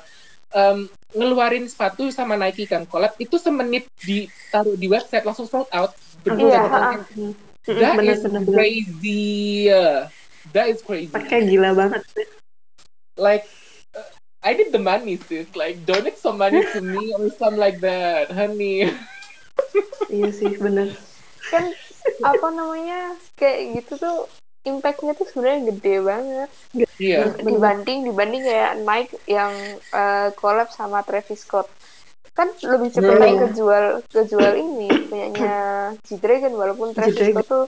Um, ngeluarin sepatu sama Nike kan collab itu semenit ditaruh di website langsung sold out. Aku Iya. Mhm, That benar, is benar. crazy. That is crazy. Pakai gila banget. like uh, I need the money sis like donate some money to me or something like that honey Iya sih, bener. kan apa namanya kayak gitu tuh impactnya tuh sebenarnya gede banget iya dibanding dibanding kayak Nike yang eh, collab sama Travis Scott kan lebih cepet Iya. kejual kejual ini punyanya G Dragon walaupun Travis G-Dragon. Scott tuh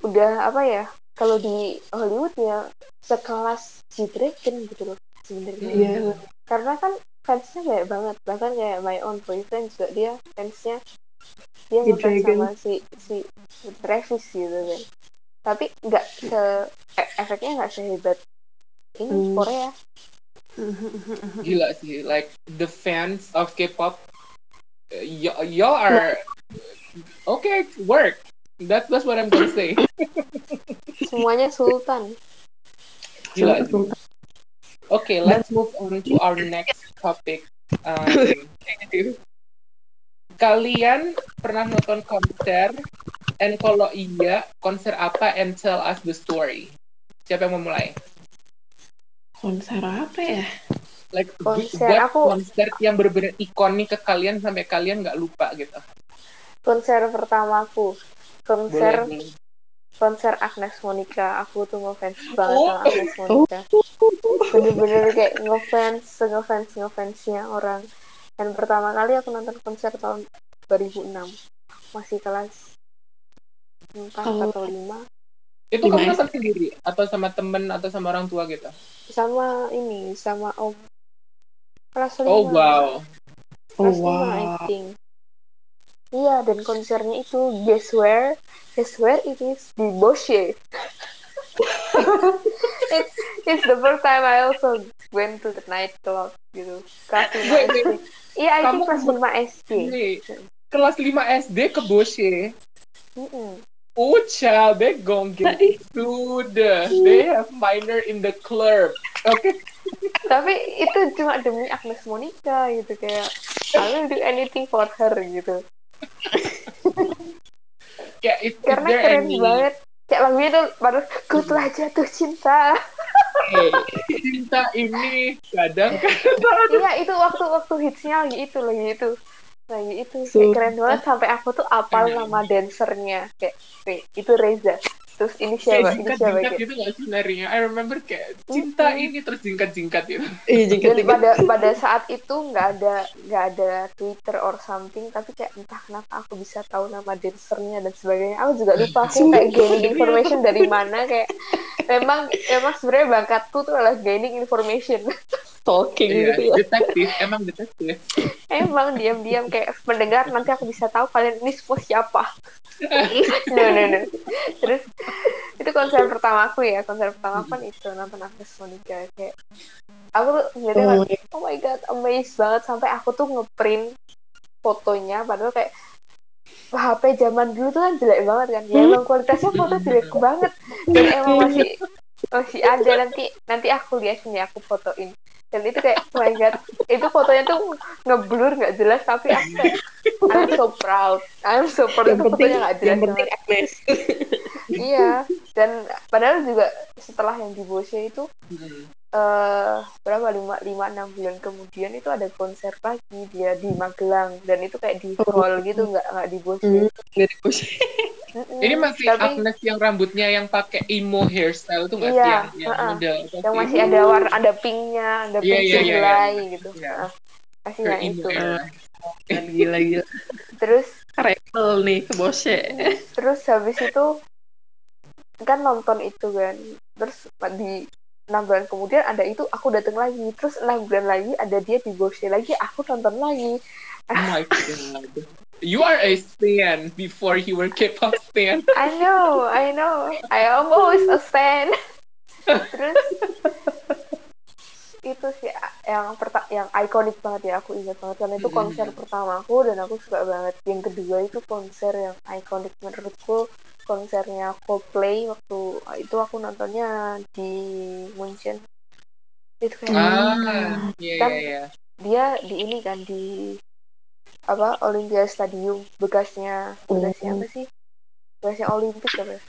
udah apa ya kalau di Hollywood ya sekelas G Dragon gitu loh sebenarnya Iya. karena kan fansnya banyak banget bahkan kayak my own boyfriend juga dia fansnya dia ngefans sama si si Travis gitu kan tapi nggak se e- efeknya nggak sehebat ini Hmm. Korea gila sih like the fans of K-pop uh, y- y'all are okay work. That's that's what I'm gonna say. Semuanya sultan. Gila. Sultan. sih okay let's move on to our next topic. Um, kalian pernah nonton konser and kalau iya konser apa and tell us the story? Siapa yang mau mulai? Konser apa ya? like Konser, buat aku- konser yang benar-benar ikonik ke kalian sampai kalian nggak lupa gitu. Konser pertamaku konser boleh boleh. konser Agnes Monica. Aku tuh ngefans banget Oh. sama Agnes Monica. Bener-bener kayak ngefans ngefans ngefansnya orang. Dan pertama kali aku nonton konser tahun 2006 masih kelas 4 Kalau- atau 5 itu Lima kamu S. nonton sendiri? Atau sama temen atau sama orang tua gitu? Sama ini sama om. Kelas 5 oh wow. Oh, kelas 5 I wow. think. Iya dan konsernya itu guess where? Guess where it is? Di Bosche it's it's the first time I also went to the nightclub gitu. Kelas 5 Wait, SD iya I Kamu think kelas ke- 5 SD kelas 5 SD ke Bosche Mm-mm. Oh child they gon' get they have minor in the club. Oke tapi itu cuma demi Agnes Monica gitu kayak I will do anything for her gitu. Kayak is karena keren any banget. Kayak lagunya tuh baru ku telah jatuh cinta. Hey, cinta ini kadang-kadang iya itu waktu waktu hitsnya lagi itu lagi itu lagi itu. Kayak Sumpah. keren banget sampai aku tuh apal nama dancernya. Kayak kayak itu Reza. Terus ini kayak siapa? Ini jingkat siapa jingkat kayak gitu gak sih larinya I remember kayak cinta Mm-mm. ini terus jingkat jingkat gitu Iya dan jingkat-jingkat. pada pada saat itu nggak ada nggak ada Twitter or something tapi kayak entah kenapa aku bisa tahu nama dancernya dan sebagainya. Aku juga lupa aku kayak gaining information dari mana kayak memang memang sebenarnya bakatku tuh adalah gaining information Stalking Iya, gitu ya. detektif emang detektif. Emang diam-diam kayak mendengar nanti aku bisa tahu kalian ini semua siapa. No no no. Terus itu konser pertama aku ya. Konser pertama aku kan itu nonton Agnes Monica kayak aku tuh ngeliatnya Oh, kan, oh my god amazed banget sampai aku tuh ngeprint fotonya. Padahal kayak HP zaman dulu tuh kan jelek banget kan. Ya emang kualitasnya foto jelek banget. Dan emang masih masih ada. Nanti nanti aku lihat nih aku fotoin dan itu kayak oh my god. Itu fotonya tuh ngeblur nggak jelas tapi aku kayak I'm so proud. I'm so proud. Yang itu penting, fotonya nggak jelas yang penting Agnes. iya. Dan padahal juga setelah yang di Bose itu Hmm. Eh berapa lima lima enam bulan kemudian itu ada konser lagi dia di Magelang dan itu kayak di hall gitu nggak nggak di Bose Hmm, nggak di-push. Mm-mm. ini masih tapi Agnes yang rambutnya yang pakai emo hairstyle tuh nggak sih iya yang yang uh-uh. model yang sih? masih ada warna ada pinknya ada Iya, pink iya, iya, iya. sehelai gitu Iya. Heeh. kasih Her yang itu era. Dan gila-gila. terus Rebel nih, bosnya. terus habis itu kan nonton itu kan terus di enam bulan kemudian ada itu aku datang lagi. Terus enam bulan lagi ada dia di Bosche lagi aku nonton lagi. Oh my god. You are a stan before you were K-pop stan. I know I know. I am always a fan terus itu sih yang perta yang ikonik banget ya aku ingat banget. Karena itu konser Mhm. pertama aku dan aku suka banget. Yang kedua itu konser yang ikonik menurutku konsernya Coldplay waktu itu aku nontonnya di Munchen itu kayak Ah, iya Kan- iya iya. dia di ini kan di apa Olympia Stadium bekasnya bekasnya apa sih bekasnya Olimpik apa ya?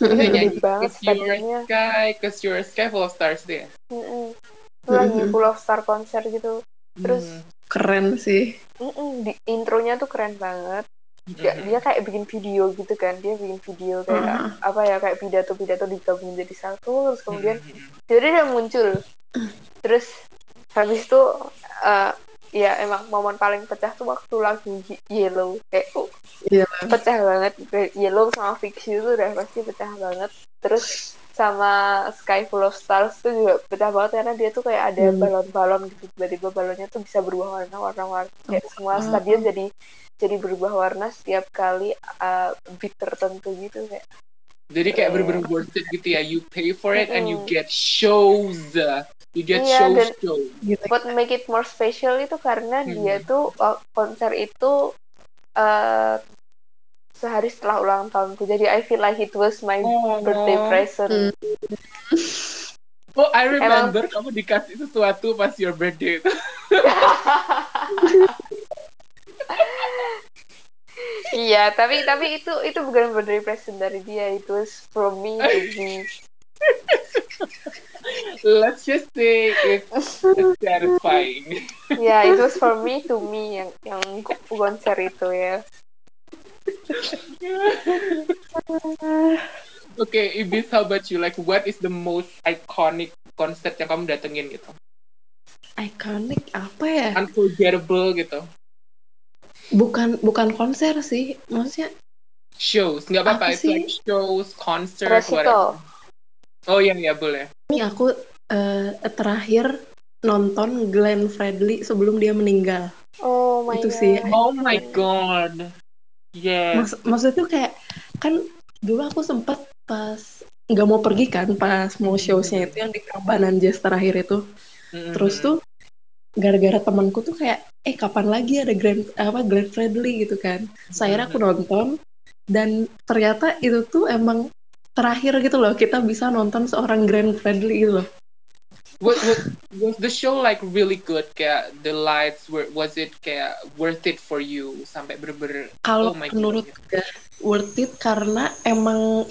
Jadi kan Dia gede nyanyi banget stadionnya Sky, Cause You're a Sky full of stars. Mm-mm. itu lagi full of star konser gitu terus Hmm. Keren sih. mm-mm, di intronya tuh keren banget dia, Mhm. dia kayak bikin video gitu kan dia bikin video kayak Ah. apa ya kayak pidato pidato digabung jadi satu terus kemudian Mhm. jadi dia muncul terus habis itu eh, ya emang momen paling pecah tuh waktu lagu Ye- Yellow kayak oh, Iya. pecah banget Yellow sama Fix tuh udah pasti pecah banget terus sama Sky Full of Stars tuh juga pecah banget karena dia tuh kayak ada Hmm. balon-balon gitu tiba-tiba balonnya tuh bisa berubah warna warna-warni kayak semua Oh. stadion jadi jadi berubah warna setiap kali uh, beat tertentu gitu kayak Jadi kayak bener-bener worth it gitu ya. You pay for it and you get shows. You get Iya, shows dan- show. Gitu. what make it more special itu karena Hmm. dia tuh uh, konser itu uh, sehari setelah ulang tahunku jadi I feel like it was my Oh. birthday present Hmm. Oh, I remember kamu dikasih sesuatu pas your birthday itu. Iya, tapi tapi itu itu bukan birthday present dari dia, itu was from me to me. Let's just say it's satisfying. Ya, itu was from me to me yang yang konser itu ya. Okay, Ibis, how about you? Like, what is the most iconic concert yang kamu datengin gitu? Iconic apa ya? Unforgettable gitu. Bukan bukan konser sih. Maksudnya Shows, nggak apa-apa. Sih? like shows, concert, Recital. whatever. Oh iya, iya boleh. ini aku eh, terakhir nonton Glenn Fredly sebelum dia meninggal. Oh my Itu god. sih. Oh my god. Yes. Mas, maksudnya tuh kayak kan dulu aku sempet pas nggak mau pergi kan pas mau showsnya itu yang di Prambanan Jazz terakhir itu. Mhm. Terus tuh gara-gara temanku tuh kayak eh kapan lagi ada Grand apa Glenn Fredly gitu kan. Saya aku nonton dan ternyata itu tuh emang terakhir gitu loh kita bisa nonton seorang Glenn Fredly gitu loh. Was, was, was the show like really good? Kayak the lights were was it kayak worth it for you sampai bener-bener Kalau oh my menurut god. worth it karena emang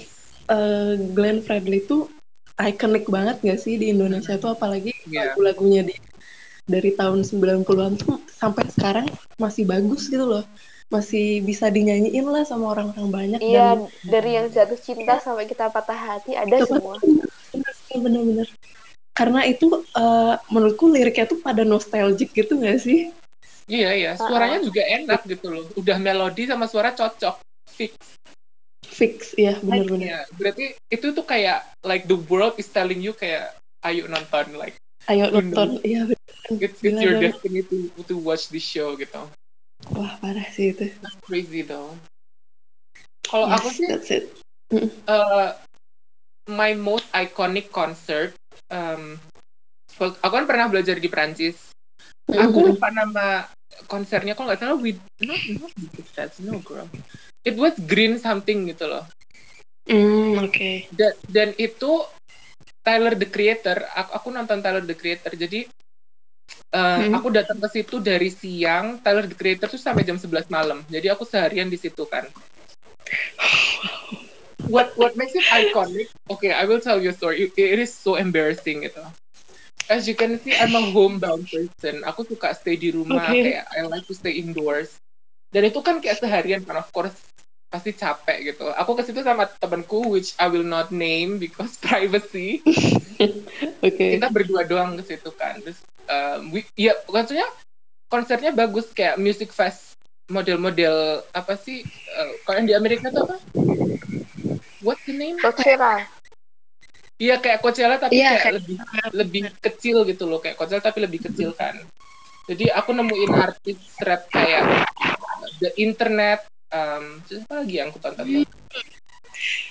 eh, Glenn Fredly tuh iconic banget gak sih di Indonesia tuh apalagi Iya. lagu-lagunya dia dari tahun 90-an tuh sampai sekarang masih bagus gitu loh. masih bisa dinyanyiin lah sama orang-orang banyak iya dan dari yang jatuh cinta sampai kita patah hati ada semua bener-bener karena itu uh, menurutku liriknya tuh pada nostalgic gitu gak sih? Iya iya. Suaranya uh juga enak gitu loh. Udah melodi sama suara cocok. Fix. Fix ya bener-bener. Yeah. berarti itu tuh kayak like the world is telling you kayak ayo nonton like ayo nonton. iya it's, it's your destiny to to watch this show gitu. Wah parah sih itu. That's crazy though. Kalau yes, aku sih that's it. Uh, my most iconic concert um, aku kan pernah belajar di Prancis aku lupa nama konsernya kalau nggak salah with no not that's no girl. It was green something gitu loh. Mm, oke. Okay. dan, dan itu Tyler the Creator aku, aku nonton Tyler the Creator jadi uh, hmm. aku datang ke situ dari siang Tyler the Creator tuh sampai jam 11 malam. Jadi aku seharian di situ kan what what makes it iconic okay I will tell you a story it, it is so embarrassing gitu as you can see I'm a homebound person aku suka stay di rumah okay. kayak I like to stay indoors dan itu kan kayak seharian kan of course pasti capek gitu. Aku ke situ sama temanku which I will not name because privacy. okay. Kita berdua doang ke situ kan. Terus um, we, ya maksudnya konsernya bagus kayak music fest model-model apa sih uh, kalau yang di Amerika tuh apa? What's the name? Coachella. Iya kayak Coachella tapi yeah, kayak, kayak lebih lebih kecil gitu loh kayak Coachella tapi lebih kecil kan. Jadi aku nemuin artis rap kayak The Internet, um, apa lagi yang aku tonton?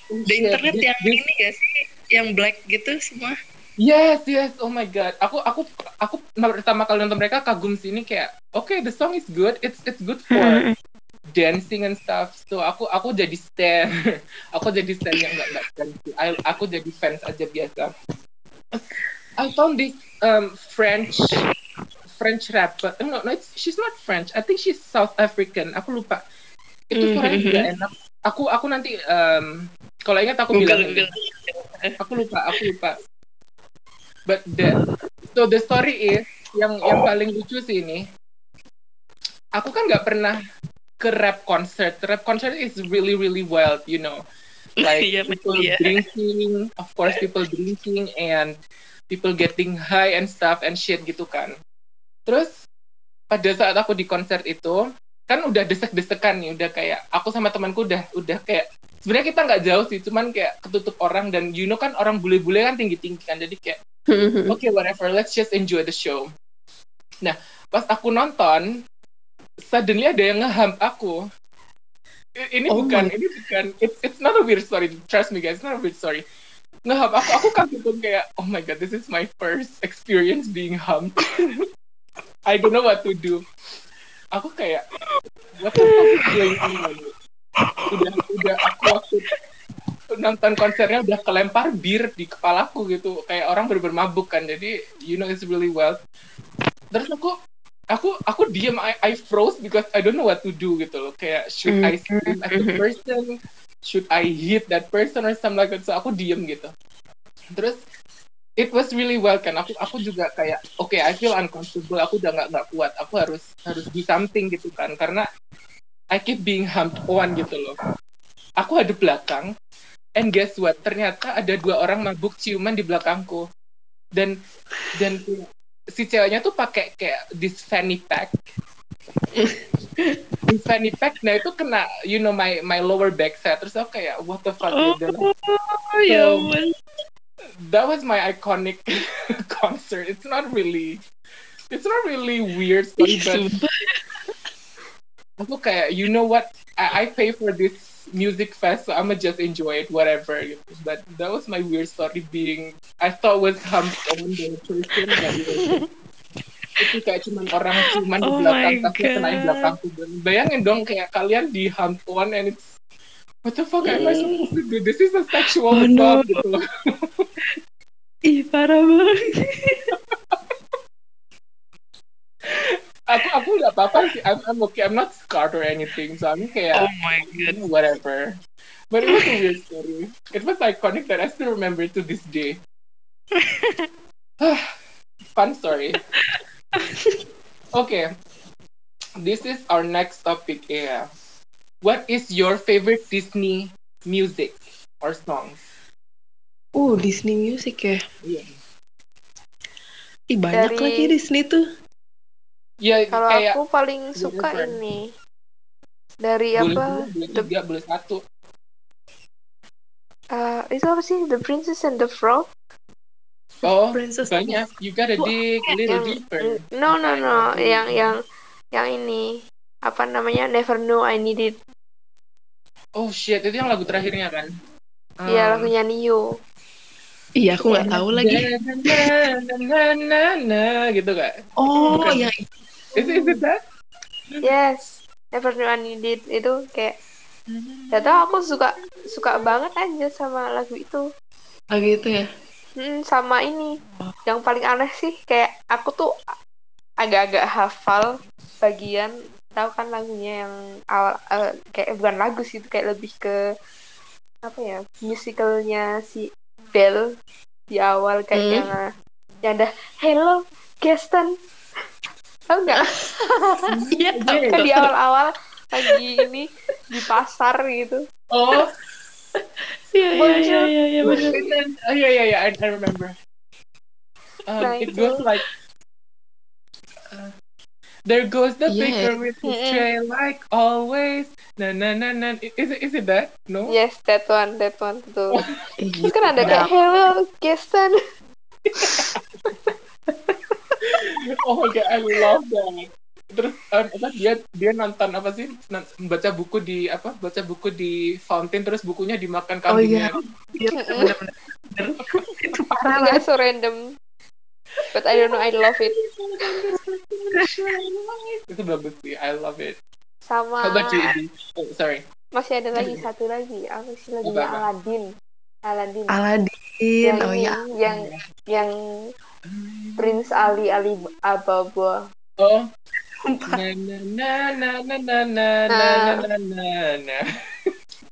The Internet this, yang this, ini gak sih? Yang black gitu semua? Yes, yes. Oh my god. Aku aku aku pertama kali nonton mereka kagum sini kayak, oke, okay, the song is good. It's it's good for dancing and stuff. So aku aku jadi stan. aku jadi stan yang enggak enggak stan. I, aku jadi fans aja biasa. I found this um, French French rapper. No, no, it's, she's not French. I think she's South African. Aku lupa. Itu suaranya juga enak. Aku aku nanti um, kalau ingat aku bilang. Aku lupa, aku lupa. But the so the story is yang yang paling lucu sih ini. Aku kan nggak pernah ke rap concert. Rap concert is really really wild, you know. Like yeah, people yeah. drinking, of course people drinking and people getting high and stuff and shit gitu kan. Terus pada saat aku di konser itu kan udah desek-desekan nih, udah kayak aku sama temanku udah udah kayak sebenarnya kita nggak jauh sih, cuman kayak ketutup orang dan you know kan orang bule-bule kan tinggi-tinggi kan, jadi kayak oke okay, whatever, let's just enjoy the show. Nah pas aku nonton, suddenly ada yang ngeham aku. Ini oh bukan, my. ini bukan, it's, it's not a weird story, trust me guys, it's not a weird story. Ngeham aku, aku kaget tuh kayak, oh my god, this is my first experience being humped. I don't know what to do. Aku kayak, what the fuck is going on? Udah, udah aku waktu nonton konsernya udah kelempar bir di kepalaku gitu. Kayak orang bener mabuk kan. Jadi, you know it's really well. Terus aku, aku aku diem I, I froze because I don't know what to do gitu loh. Kayak should I scream at the person? Should I hit that person or something like that? So aku diem gitu. Terus it was really well kan. Aku aku juga kayak oke okay, I feel uncomfortable. Aku udah nggak nggak kuat. Aku harus harus do something gitu kan. Karena I keep being humped on gitu loh. Aku ada belakang and guess what? Ternyata ada dua orang mabuk ciuman di belakangku. Dan dan si ceweknya tuh pakai kayak this fanny pack. This fanny pack nah itu kena you know my my lower back set terus aku kayak what the fuck oh, gitu oh, ya that was my iconic concert. It's not really, it's not really weird story, but aku kayak, you know what? I, I pay for this music fest, so I'ma just enjoy it, whatever. But that was my weird story. Being, I thought was humped on the person, was itu kayak cuman orang cuman di Oh belakang my tapi kena di belakangku bayangin dong kayak kalian di hump one and it's what the fuck am I supposed to do this is a sexual Oh, assault no. gitu loh Ih, parah banget. aku aku nggak apa-apa sih I'm, I'm okay I'm not scarred or anything so I'm kayak Oh my you know, whatever but it was a weird story it was iconic that I still remember to this day fun story okay this is our next topic. Yeah. What is your favorite Disney music or songs? Uh, Disney Music ya. Iya. Ih, banyak Dari- lagi Disney tuh. Ya Kalau kayak aku paling suka whatever. ini dari boleh apa? boleh The, tiga, boleh satu. uh, itu apa sih? The Princess and the Frog? Oh, Princess banyak. You gotta dig a little yang deeper. no no no, yang yang yang ini apa namanya? Never Know I Need It. Oh shit, itu yang lagu terakhirnya kan? Iya, Um, lagunya Neo. Iya, aku nggak tahu lagi. na, na, na, na, na, na, gitu gak? Oh, Bukan. yang Is it, is it that? Yes, I Need It itu kayak Gak tau aku suka suka banget aja sama lagu itu. lagi itu ya. Hmm, sama ini. Yang paling aneh sih kayak aku tuh agak-agak hafal bagian tahu kan lagunya yang awal eh, kayak bukan lagu sih itu kayak lebih ke apa ya musicalnya si Belle di awal kayak Hmm. yang yang ada Hello Gaston tau nggak Iya, tahu. kan di awal-awal lagi ini di pasar gitu Oh, Iya, iya, iya, iya, iya, benar. oh yeah, yeah, yeah, I, I remember. Um, Nah, it goes like, uh, there goes the Yeah. baker with his tray like always. Na na na na. Is it is it that? No. yes that one that one tuh Eh, terus kan ada kayak Hello Gaston Oh my god, I love that. Terus um, apa dia dia nonton apa sih? Baca buku di apa? Baca buku di fountain terus bukunya dimakan Oh iya, kambingnya. iya benar-benar. Itu parah nggak banget. so random but I don't know I love it Itu bagus sih. I love it. sama How about you? Oh, sorry. masih ada lagi satu lagi apa sih lagunya Apa-apa? Aladdin Aladdin Aladin, yang oh ini ya. yang yang Prince Ali Ali Ababa Oh. Na na na na na na na na na na na na.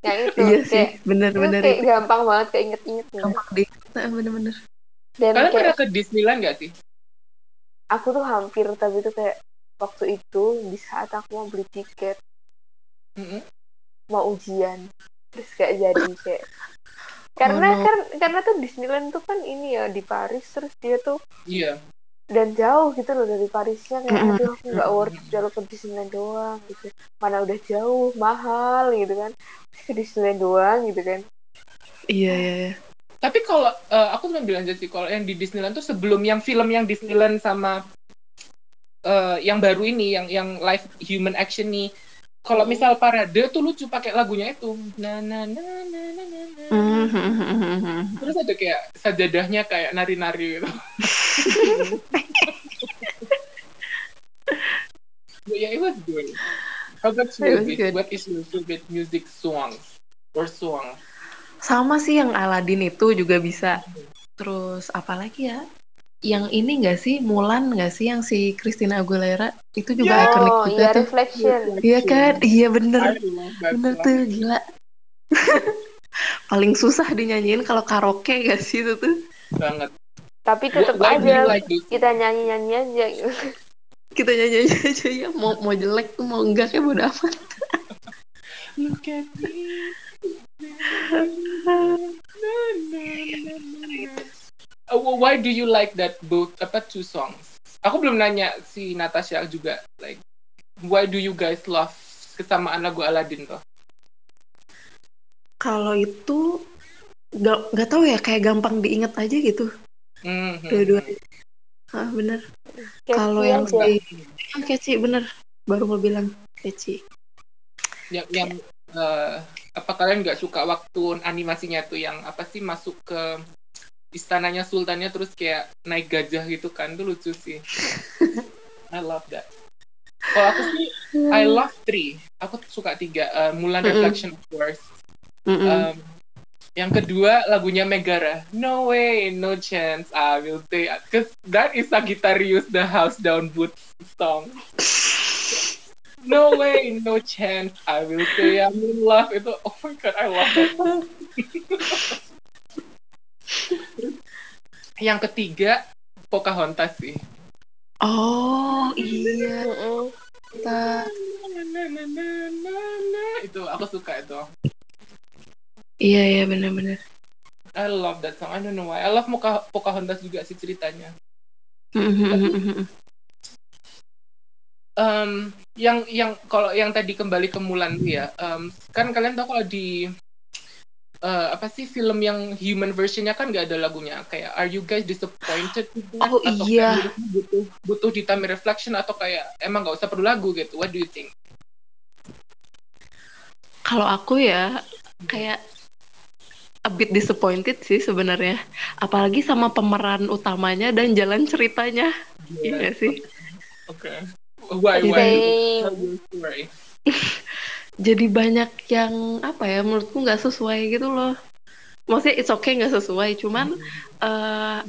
yang itu Iya kayak sih, itu benar-benar kayak itu. gampang banget kayak inget-inget gitu. Gampang di, nah, bener-bener. dan Kalian kayak pernah ke Disneyland gak sih? aku tuh hampir tapi itu kayak waktu itu di saat aku mau beli tiket Mm-mm. mau ujian terus gak jadi kayak karena no. kan karena tuh Disneyland tuh kan ini ya di Paris terus dia tuh Iya. dan jauh gitu loh dari Parisnya kayak Mm-mm. aduh aku nggak worth it jalur ke Disneyland doang gitu mana udah jauh mahal gitu kan Terus ke Disneyland doang gitu kan Iya, iya, iya. Tapi kalau eh, aku cuma bilang aja sih kalau yang di Disneyland tuh sebelum yang film yang Disneyland sama eh, yang baru ini yang yang live human action nih. Kalau misal parade tuh lucu pakai lagunya itu. Na na na na na na. na. Hmm, hmm, hmm, hmm, hmm. Terus ada kayak sajadahnya kayak nari-nari gitu. But yeah, it was good. How about you, It was good. What is your favorite music song or song? Sama sih yang Aladin itu juga bisa. Terus apa lagi ya? Yang ini nggak sih Mulan nggak sih yang si Christina Aguilera itu juga Yeah. ikonik juga iya tuh. reflection Iya kan? Iya bener. that Bener tuh gila. Paling susah dinyanyiin kalau karaoke gak sih itu tuh? Banget. tapi tetap aja this? kita nyanyi nyanyi aja. Kita nyanyi aja ya mau mau jelek tuh mau enggak kayak bodo amat. Look at me. Na, na, na, why do you like that both apa two songs? Aku belum nanya si Natasha juga like why do you guys love kesamaan lagu Aladdin tuh? Kalau itu nggak nggak tahu ya kayak gampang diinget aja gitu Hmm, hmm, dua-duanya. Ah bener. Kalau yang si ah, keci bener baru mau bilang keci. yang yang eh, apa kalian nggak suka waktu animasinya tuh yang apa sih masuk ke istananya sultannya terus kayak naik gajah gitu kan tuh lucu sih I love that kalau aku sih I love three aku suka tiga Eh, Mulan Mm-mm. Reflection of course. Um, yang kedua lagunya Megara No way no chance I will say cause that is Sagittarius the house down boots song No way, no chance. I will say I'm in love. Itu, oh my god, I love that. Yang ketiga, Pocahontas sih. Oh iya. Pocahontas. Na. Itu aku suka itu. Iya iya benar-benar. I love that song. I don't know why. I love Poca Pocahontas juga sih ceritanya. Um, yang yang kalau yang tadi kembali ke Mulan tuh ya, um, kan kalian tahu kalau di uh, apa sih film yang human versionnya kan nggak ada lagunya kayak Are you guys disappointed? Oh atau iya. kayak butuh butuh di time reflection atau kayak emang nggak usah perlu lagu gitu? What do you think? Kalau aku ya kayak a bit disappointed sih sebenarnya. Apalagi sama pemeran utamanya dan jalan ceritanya. Iya nggak sih? Oke. Why Jadi- why? Jadi banyak yang apa ya menurutku nggak sesuai gitu loh. Maksudnya it's okay nggak sesuai, cuman eh,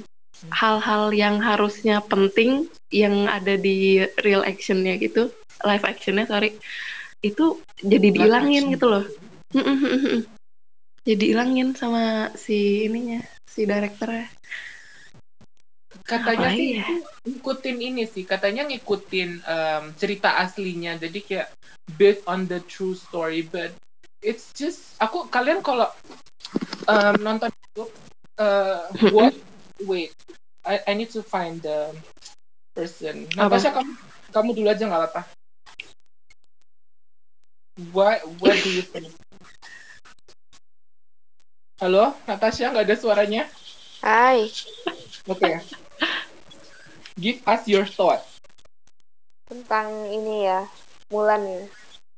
hal-hal yang harusnya penting yang ada di real actionnya gitu, live actionnya sorry, itu jadi dihilangin gitu loh. jadi hilangin sama si ininya, si direkturnya. Katanya Apa sih ya? itu ngikutin ini sih, katanya ngikutin um, cerita aslinya. Jadi kayak based on the true story, but it's just aku kalian kalau um, nonton itu uh, what wait I, I need to find the person. Natasha kamu kamu dulu aja nggak apa-apa. What what do you think? Halo, Natasha nggak ada suaranya? Hai, Oke. Give us your thought. tentang ini ya, Mulan ya.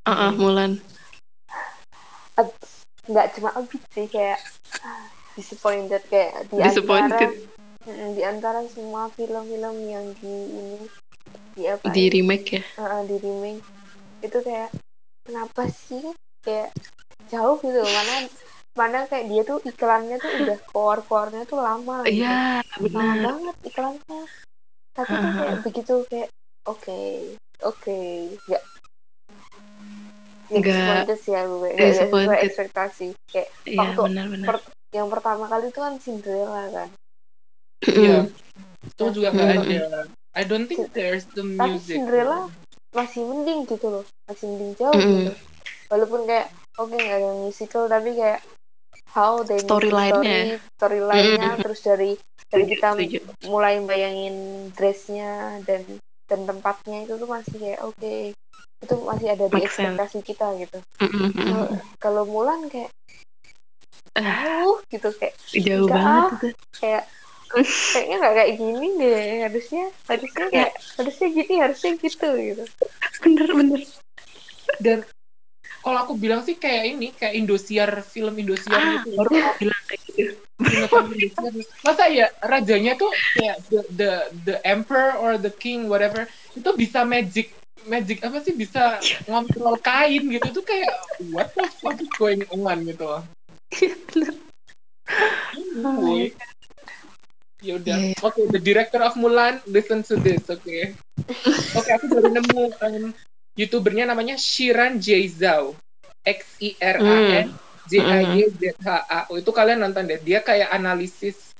Ah, ah, Mulan. Ab- Nggak cuma abis sih, kayak disappointed kayak di antara Disappointed. Mm, di antara semua film-film yang di ini di apa Di ini, remake ya. uh, di remake itu kayak kenapa sih kayak jauh gitu mana mana kayak dia tuh iklannya tuh udah keluar keluarnya tuh lama gitu Iya, lama benar. banget iklannya tapi tuh kayak begitu kayak oke oke nggak nggak sih kayak nggak nggak sesuai ekspektasi kayak Iya, waktu benar-benar. per- yang pertama kali itu kan Cinderella kan Iya. Itu juga nggak Mm. ada. I don't think there's the tapi music. Cinderella masih mending gitu loh masih mending jauh Mm-mm. gitu walaupun kayak oke nggak ada musical tapi kayak how they Storyline-nya story storyline-nya Mm-mm. terus dari dari kita mulai bayangin dressnya dan dan tempatnya itu tuh masih kayak oke itu masih ada di Make sense. ekspektasi kita gitu kalau mm-mm. kalau Mulan kayak Ah, jauh gitu kayak jauh enggak banget ah kayak kayaknya nggak kayak gini deh harusnya harusnya kayak harusnya gini harusnya gitu gitu Bener-bener. Dan kalau aku bilang sih kayak ini, kayak Indosiar, film Indosiar Ah, gitu. baru mau bilang kayak gitu. Masa ya rajanya tuh kayak the, the the emperor or the king whatever itu bisa magic magic apa sih bisa ngontrol kain gitu itu kayak what the fuck is going on gitu loh. Iya. Oh. Ya udah. Iya, iya. Oke, the director of Mulan listen to this, oke. Oke, aku baru nemu um, youtubernya namanya Shiran J Zhao. X I R A N J A Y Z H A. Oh, itu kalian nonton deh. Dia kayak analisis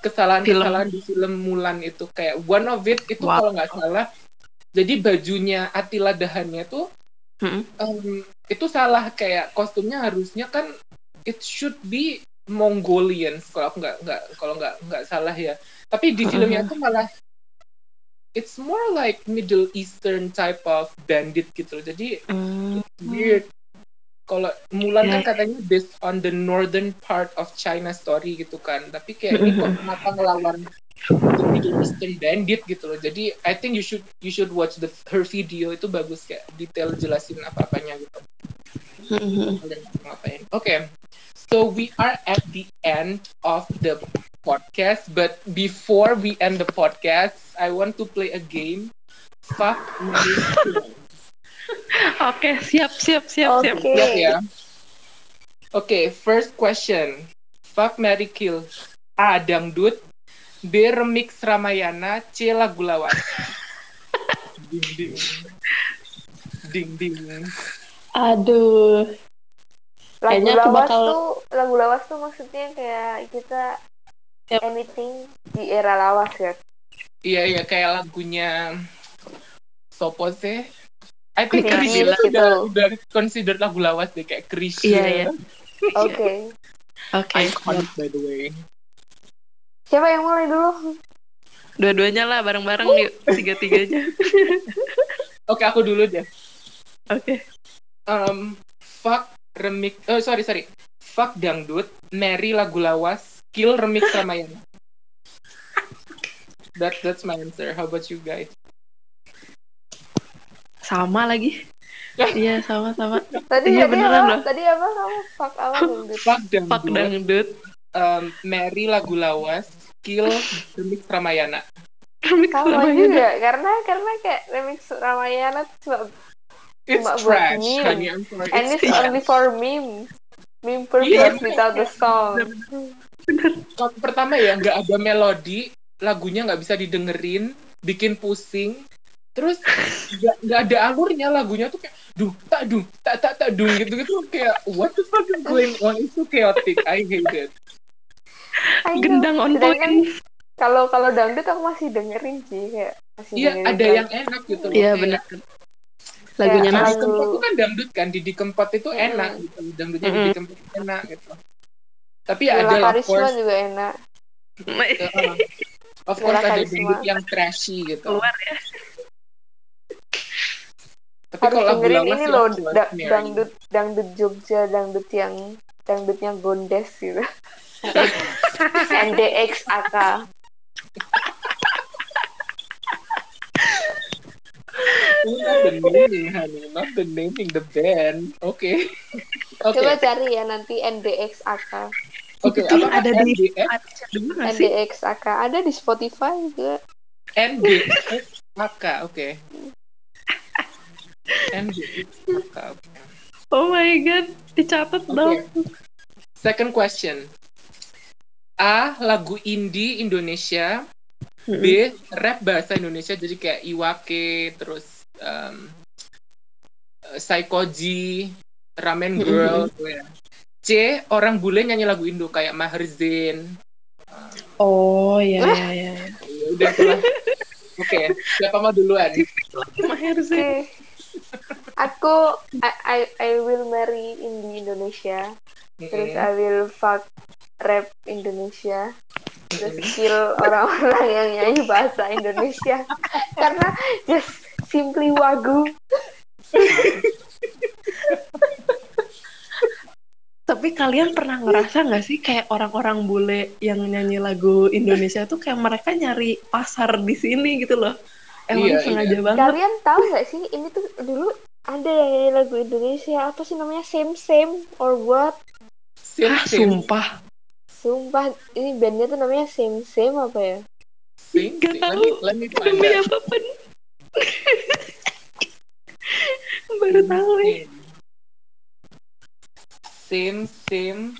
kesalahan-kesalahan di film Mulan itu kayak one of it itu Wow. kalau nggak salah jadi bajunya Attila Dahannya tuh Mm-mm. um, itu salah kayak kostumnya harusnya kan it should be Mongolian kalau aku nggak nggak kalau nggak nggak salah ya tapi di filmnya tuh malah it's more like Middle Eastern type of bandit gitu loh. Jadi Mm. weird. Kalau Mulan kan Ya. katanya based on the northern part of China story gitu kan. Tapi kayak ini kok kenapa ngelawan Middle Eastern bandit gitu loh. Jadi I think you should you should watch the her video. Itu bagus kayak detail jelasin apa-apanya gitu. Mm-mm. kalian ngapain. Oke, so we are at the end of the podcast, but before we end the podcast, I want to play a game. Fuck, Mary. Oke, siap, siap, siap, siap. Oke. Siap ya? Oke, first question. Fuck, Mary, kill. A. Dangdut. B. Remix Ramayana. C. Lagu lawas. ding, ding. Ding, ding. Aduh. lagu Kayaknya aku lawas bakal- tuh lagu lawas tuh maksudnya kayak kita Yep. anything di era lawas ya Iya, iya, kayak lagunya Sopo sih? I think Nikah Krisya Dikit tuh gitu. udah, udah considered lagu lawas deh kayak Krisya. Iya, iya. Oke. Oke, Iconic by the way. Siapa yang mulai dulu? Dua-duanya lah bareng-bareng yuk, tiga-tiganya. Oke, aku dulu deh. Oke. Um, fuck remix, oh sorry sorry. Fuck dangdut, marry lagu lawas, kill remix Ramayana. That that's my answer. How about you guys? Sama lagi. Iya, sama-sama. Tadi Iya, tadi beneran apa? loh. Tadi apa kamu? Fuck apa dangdut? Fuck Fuck dangdut, dangdut. um, marry lagu lawas, kill remix Ramayana. Remix Sama Ramayana. juga karena karena kayak remix Ramayana tuh cuma It's cuma buat trash, meme. honey. I'm sorry. and It's it's trash. only for meme. Meme Iya, purpose makanya without the song. Kalau pertama ya nggak ada melodi, lagunya nggak bisa didengerin, bikin pusing. Terus nggak ada alurnya lagunya tuh kayak duh tak duh tak tak tak dung gitu gitu kayak what the fuck is going on? It's so chaotic. I hate it. I. Gendang on point. kalau kalau dangdut aku masih dengerin sih kayak masih Iya dengerin ada lagu. yang enak gitu loh. Iya, benar. Lagunya Nas. lagu- Kempot itu kan dangdut kan, Didi Kempot itu Mm-mm. enak gitu, dangdutnya Mm-mm. Didi Kempot enak gitu. Tapi ya ada Karisma juga enak. Of course ada dangdut yang trashy gitu. Keluar ya. Tapi Harus kalau lagu dengerin ini loh da- dangdut dangdut Jogja, dangdut yang dangdutnya Gondes gitu. NDX AK. Not the naming, honey. Not the naming the band. Oke. Oke. Coba cari ya nanti NDX AK. Oke, apa ada di? NDX AK ada di Spotify juga. NDX AK, oke. NDX AK. Oh my god, dicatat Oke. dong. Second question. A. Lagu indie Indonesia. B. Rap bahasa Indonesia. Jadi kayak Iwake, terus um, eh, Psychoji, Ramen Mm-mm, Girl. gitu ya. C. Orang bule nyanyi lagu Indo kayak Maher Zain. Oh iya iya iya. iya. Ya udah itulah. Oke, siapa mau duluan? Maher. Zain. Aku I, I I will marry indie Indonesia. Terus Mm-mm. I will fuck rap Indonesia. Terus kill orang-orang yang nyanyi bahasa Indonesia. Karena just simply wagu. Tapi kalian pernah ngerasa nggak sih kayak orang-orang bule yang nyanyi lagu Indonesia tuh kayak mereka nyari pasar di sini gitu loh. Emang Iya, sengaja banget. Kalian tahu nggak sih ini tuh dulu ada yang nyanyi lagu Indonesia apa sih namanya same same or what? Sim, Hah, sim, sumpah. Sumpah ini bandnya tuh namanya same same apa ya? sim, Gak tahu. Demi apa pun. Baru tahu ya. Sim, sim.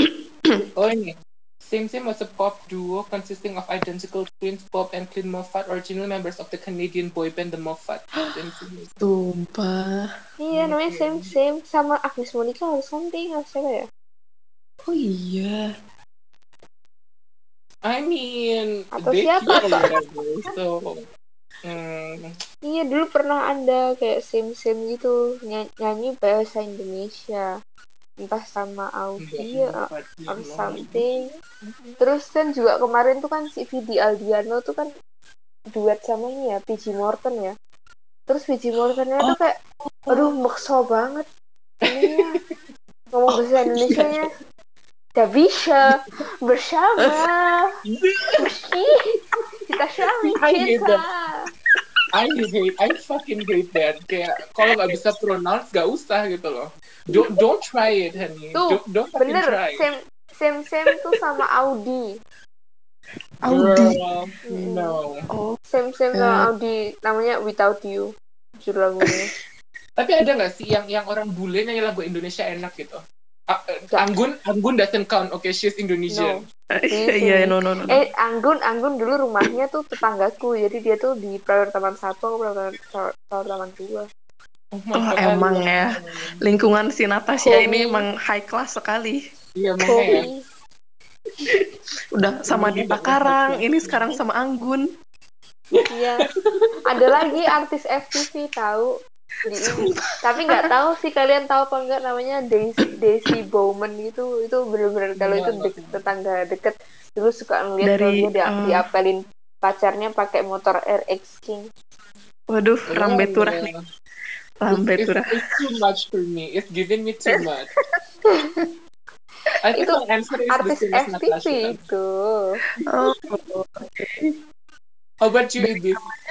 Oh ini. Sim Sim was a pop duo consisting of identical twins, Bob and Clint Moffat, original members of the Canadian boy band The Moffat. Sim Sim Sumpah. Iya namanya same same sama Agnes Monica or something atau siapa ya? Oh iya. I mean, Atau they siapa? or whatever. So, mm, Iya dulu pernah ada kayak same gitu ny- nyanyi bahasa Indonesia. Entah sama Audi Bob or, Moffat, or something. Terus kan juga kemarin tuh kan si Vidi Aldiano tuh kan duet sama ini ya PG Morton ya. Terus PG Mortonnya tuh kayak aduh maksa banget. Ininya ngomong bahasa Indonesia nya Gak bisa bersama meski kita saling I hate cinta. I hate, I fucking hate that. Kayak kalau nggak bisa pronounce, nggak usah gitu loh. Don't don't try it, honey. Tuh, Don't don't fucking bener try. same same same tuh sama Audi Audi. Girl, no. Oh. same same Eh. sama Audi namanya Without You judul lagunya Tapi ada nggak sih yang yang orang bule nyanyi lagu Indonesia enak gitu? Ah, Nggak. Anggun, Anggun doesn't count. Okay, she's Indonesian. Di Iya, sini. no, no, no. eh Anggun Anggun dulu rumahnya tuh tetanggaku jadi dia tuh di Prawira Taman satu aku Prawira Taman- dua Oh Oh, emang ya. Lingkungan si Natasha ini emang high class sekali. Iya, makanya ya. Udah sama di Pakarang, ini sekarang sama Anggun. Iya. Ada lagi artis FTV tahu di ini. Tapi nggak tahu sih kalian tahu apa enggak namanya Daisy, Daisy Bowman gitu. Itu bener-bener kalau itu dek, tetangga deket dulu suka ngeliat Dari, dia uh, diapelin pacarnya pakai motor RX King. Waduh, Oh, rambe turah yeah. nih. Rambe It's, turah. it's too much for me. It's giving me too much. I think Itu my answer is the Artis same FTV itu. Oh, How about you,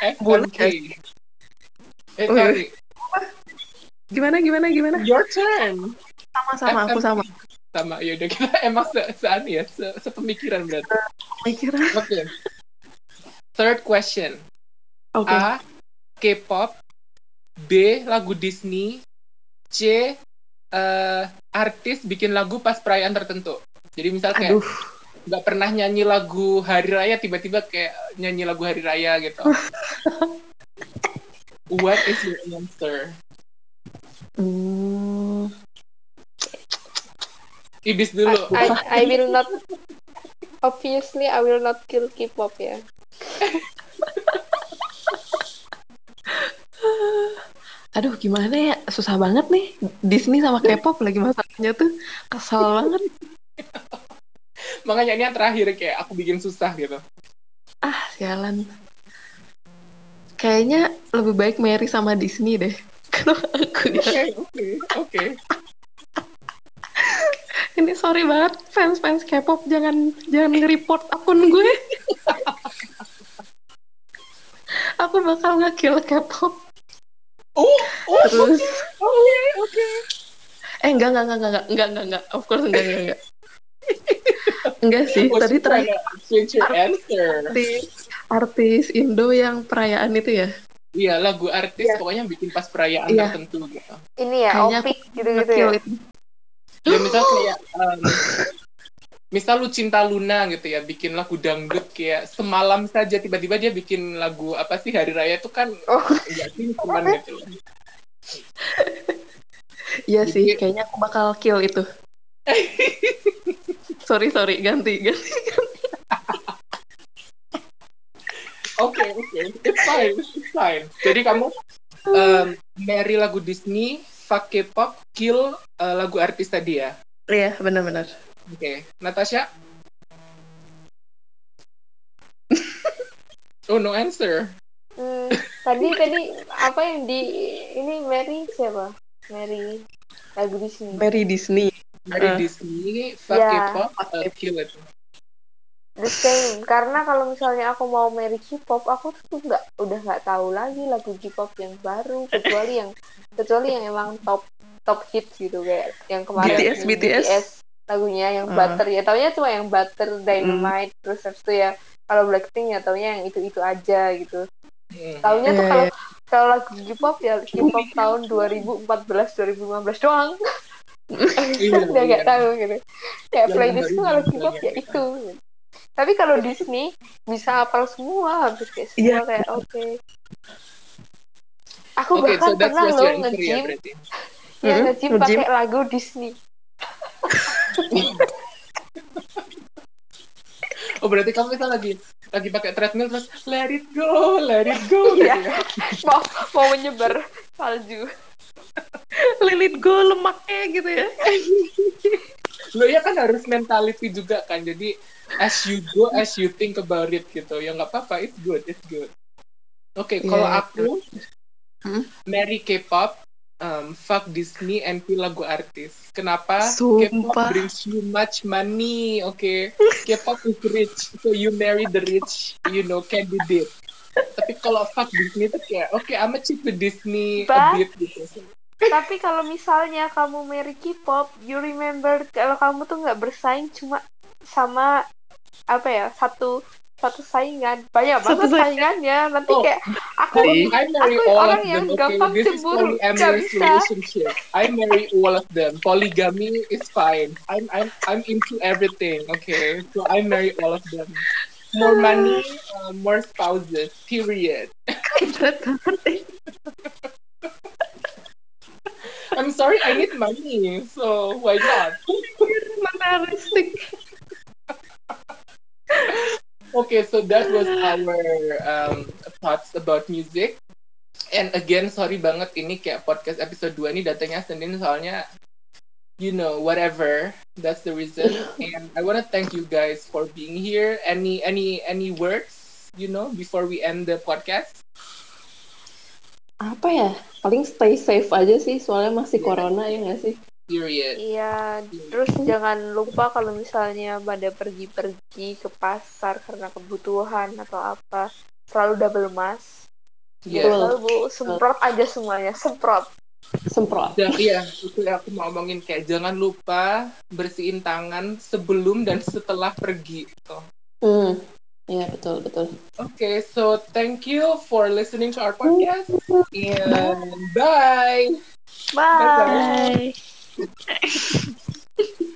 FMK. Eh, sorry. Gimana gimana gimana? Your turn. Sama-sama aku sama. Sama, yaudah kita emang se sean ya, se sepemikiran berarti. Pikiran. Oke. Third question. Oke. A. K-pop. B. Lagu Disney. C. eh, artis bikin lagu pas perayaan tertentu. Jadi misal kayak Aduh. nggak pernah nyanyi lagu hari raya tiba-tiba kayak nyanyi lagu hari raya gitu. What is your answer? Hmm, Ibis I, dulu. I, I will not obviously I will not kill K-pop ya. aduh gimana ya? Susah banget nih. Disney sama K-pop lagi masalahnya tuh. Kesel banget. Makanya ini yang terakhir kayak aku bikin susah gitu. Ah, sialan. Kayaknya lebih baik Mary sama Disney deh. Kalau aku ya. Oke, oke, oke. Ini sorry banget fans-fans K-pop jangan jangan nge-report akun gue. aku bakal nge-kill K-pop. Oh, oh, Terus oke, oke. eh enggak enggak enggak enggak enggak enggak enggak of course enggak enggak enggak. enggak sih, Oh, tadi terakhir artis artis Indo yang perayaan itu ya. Iya, lagu artis Iya. pokoknya bikin pas perayaan Iya. tertentu gitu. Ini ya Kayaknya Opik gitu-gitu ya. Ya misal kayak um, misal lu cinta Luna gitu ya, bikin lagu dangdut kayak semalam saja tiba-tiba dia bikin lagu apa sih hari raya itu kan Oh, sih cuman gitu. Iya sih, kayaknya aku bakal kill itu. sorry sorry ganti ganti. Oke, oke. It's fine, it's fine. Jadi kamu um, marry lagu Disney, fuck K-pop, kill uh, lagu artis tadi ya. Iya benar-benar. Oke, Natasha? oh, no answer. hmm, tadi tadi apa yang di ini Mary siapa? Mary lagu Disney. Mary Disney. Marry Uh. Disney, fuck Ya. K-pop, uh, kill it. The same karena kalau misalnya aku mau Mary K-pop aku tuh nggak udah nggak tahu lagi lagu K-pop yang baru kecuali yang kecuali yang emang top top hits gitu kayak yang kemarin BTS, yang BTS. lagunya yang Ah. butter ya taunya cuma yang butter dynamite terus habis itu ya kalau Blackpink ya taunya yang itu itu aja gitu Hmm. taunya tuh Iya, kalau iya. kalau lagu K-pop ya K-pop tahun 2014 2015 doang Iya, udah nggak iya. tahu gitu kayak Yang playlistku baru kalau K-pop ya itu gitu. Tapi kalau Disney bisa hafal semua hampir kayak semua Iya. kayak oke aku Oke, bahkan so pernah loh your answer ya ya nge-gym pakai lagu Disney Oh berarti kamu misal lagi lagi pakai treadmill terus let it go, let it go gitu Iya. ya. mau mau menyebar salju Lilit go lemaknya gitu ya. Lo ya kan harus mentality juga kan. Jadi as you go, as you think about it gitu. Ya nggak apa-apa, it's good, it's good. Oke, Iya, kalau iya. aku Hmm? marry K-pop, um, fuck Disney, and kill lagu artis. Kenapa? K-pop brings you much money, oke? K-pop is rich, so you marry the rich, you know, candidate. Tapi kalau fuck Disney tuh kayak, oke, I'm a cheap with Disney a But- bit gitu. tapi kalau misalnya kamu Mary K-pop you remember kalau kamu tuh nggak bersaing cuma sama apa ya satu satu saingan banyak Satu banget saingan. saingannya nanti Oh, kayak aku Sih. I marry aku all orang of yang them. Okay, gampang cemburu polyamorous bisa. I marry all of them. Polygamy is fine. I'm I'm I'm into everything. Okay, so I marry all of them. More money, uh, more spouses. Period. I'm sorry, I need money, so why not? Materialistik. Okay, so that was our um, thoughts about music. And again, sorry banget ini kayak podcast episode 2 ini datangnya Senin soalnya you know whatever. That's the reason. And i want to thank you guys for being here. Any any any words you know before we end the podcast? Apa ya? Paling stay safe aja sih soalnya masih yeah. corona ya nggak sih period iya terus jangan lupa kalau misalnya pada pergi-pergi ke pasar karena kebutuhan atau apa selalu double mask yeah. selalu bu semprot aja semuanya semprot semprot. Dan iya, itu yang aku mau ngomongin kayak jangan lupa bersihin tangan sebelum dan setelah pergi. Gitu. Hmm. Iya, betul, betul. Oke, okay, so thank you for listening to our podcast. And bye. Bye. bye. bye. okay.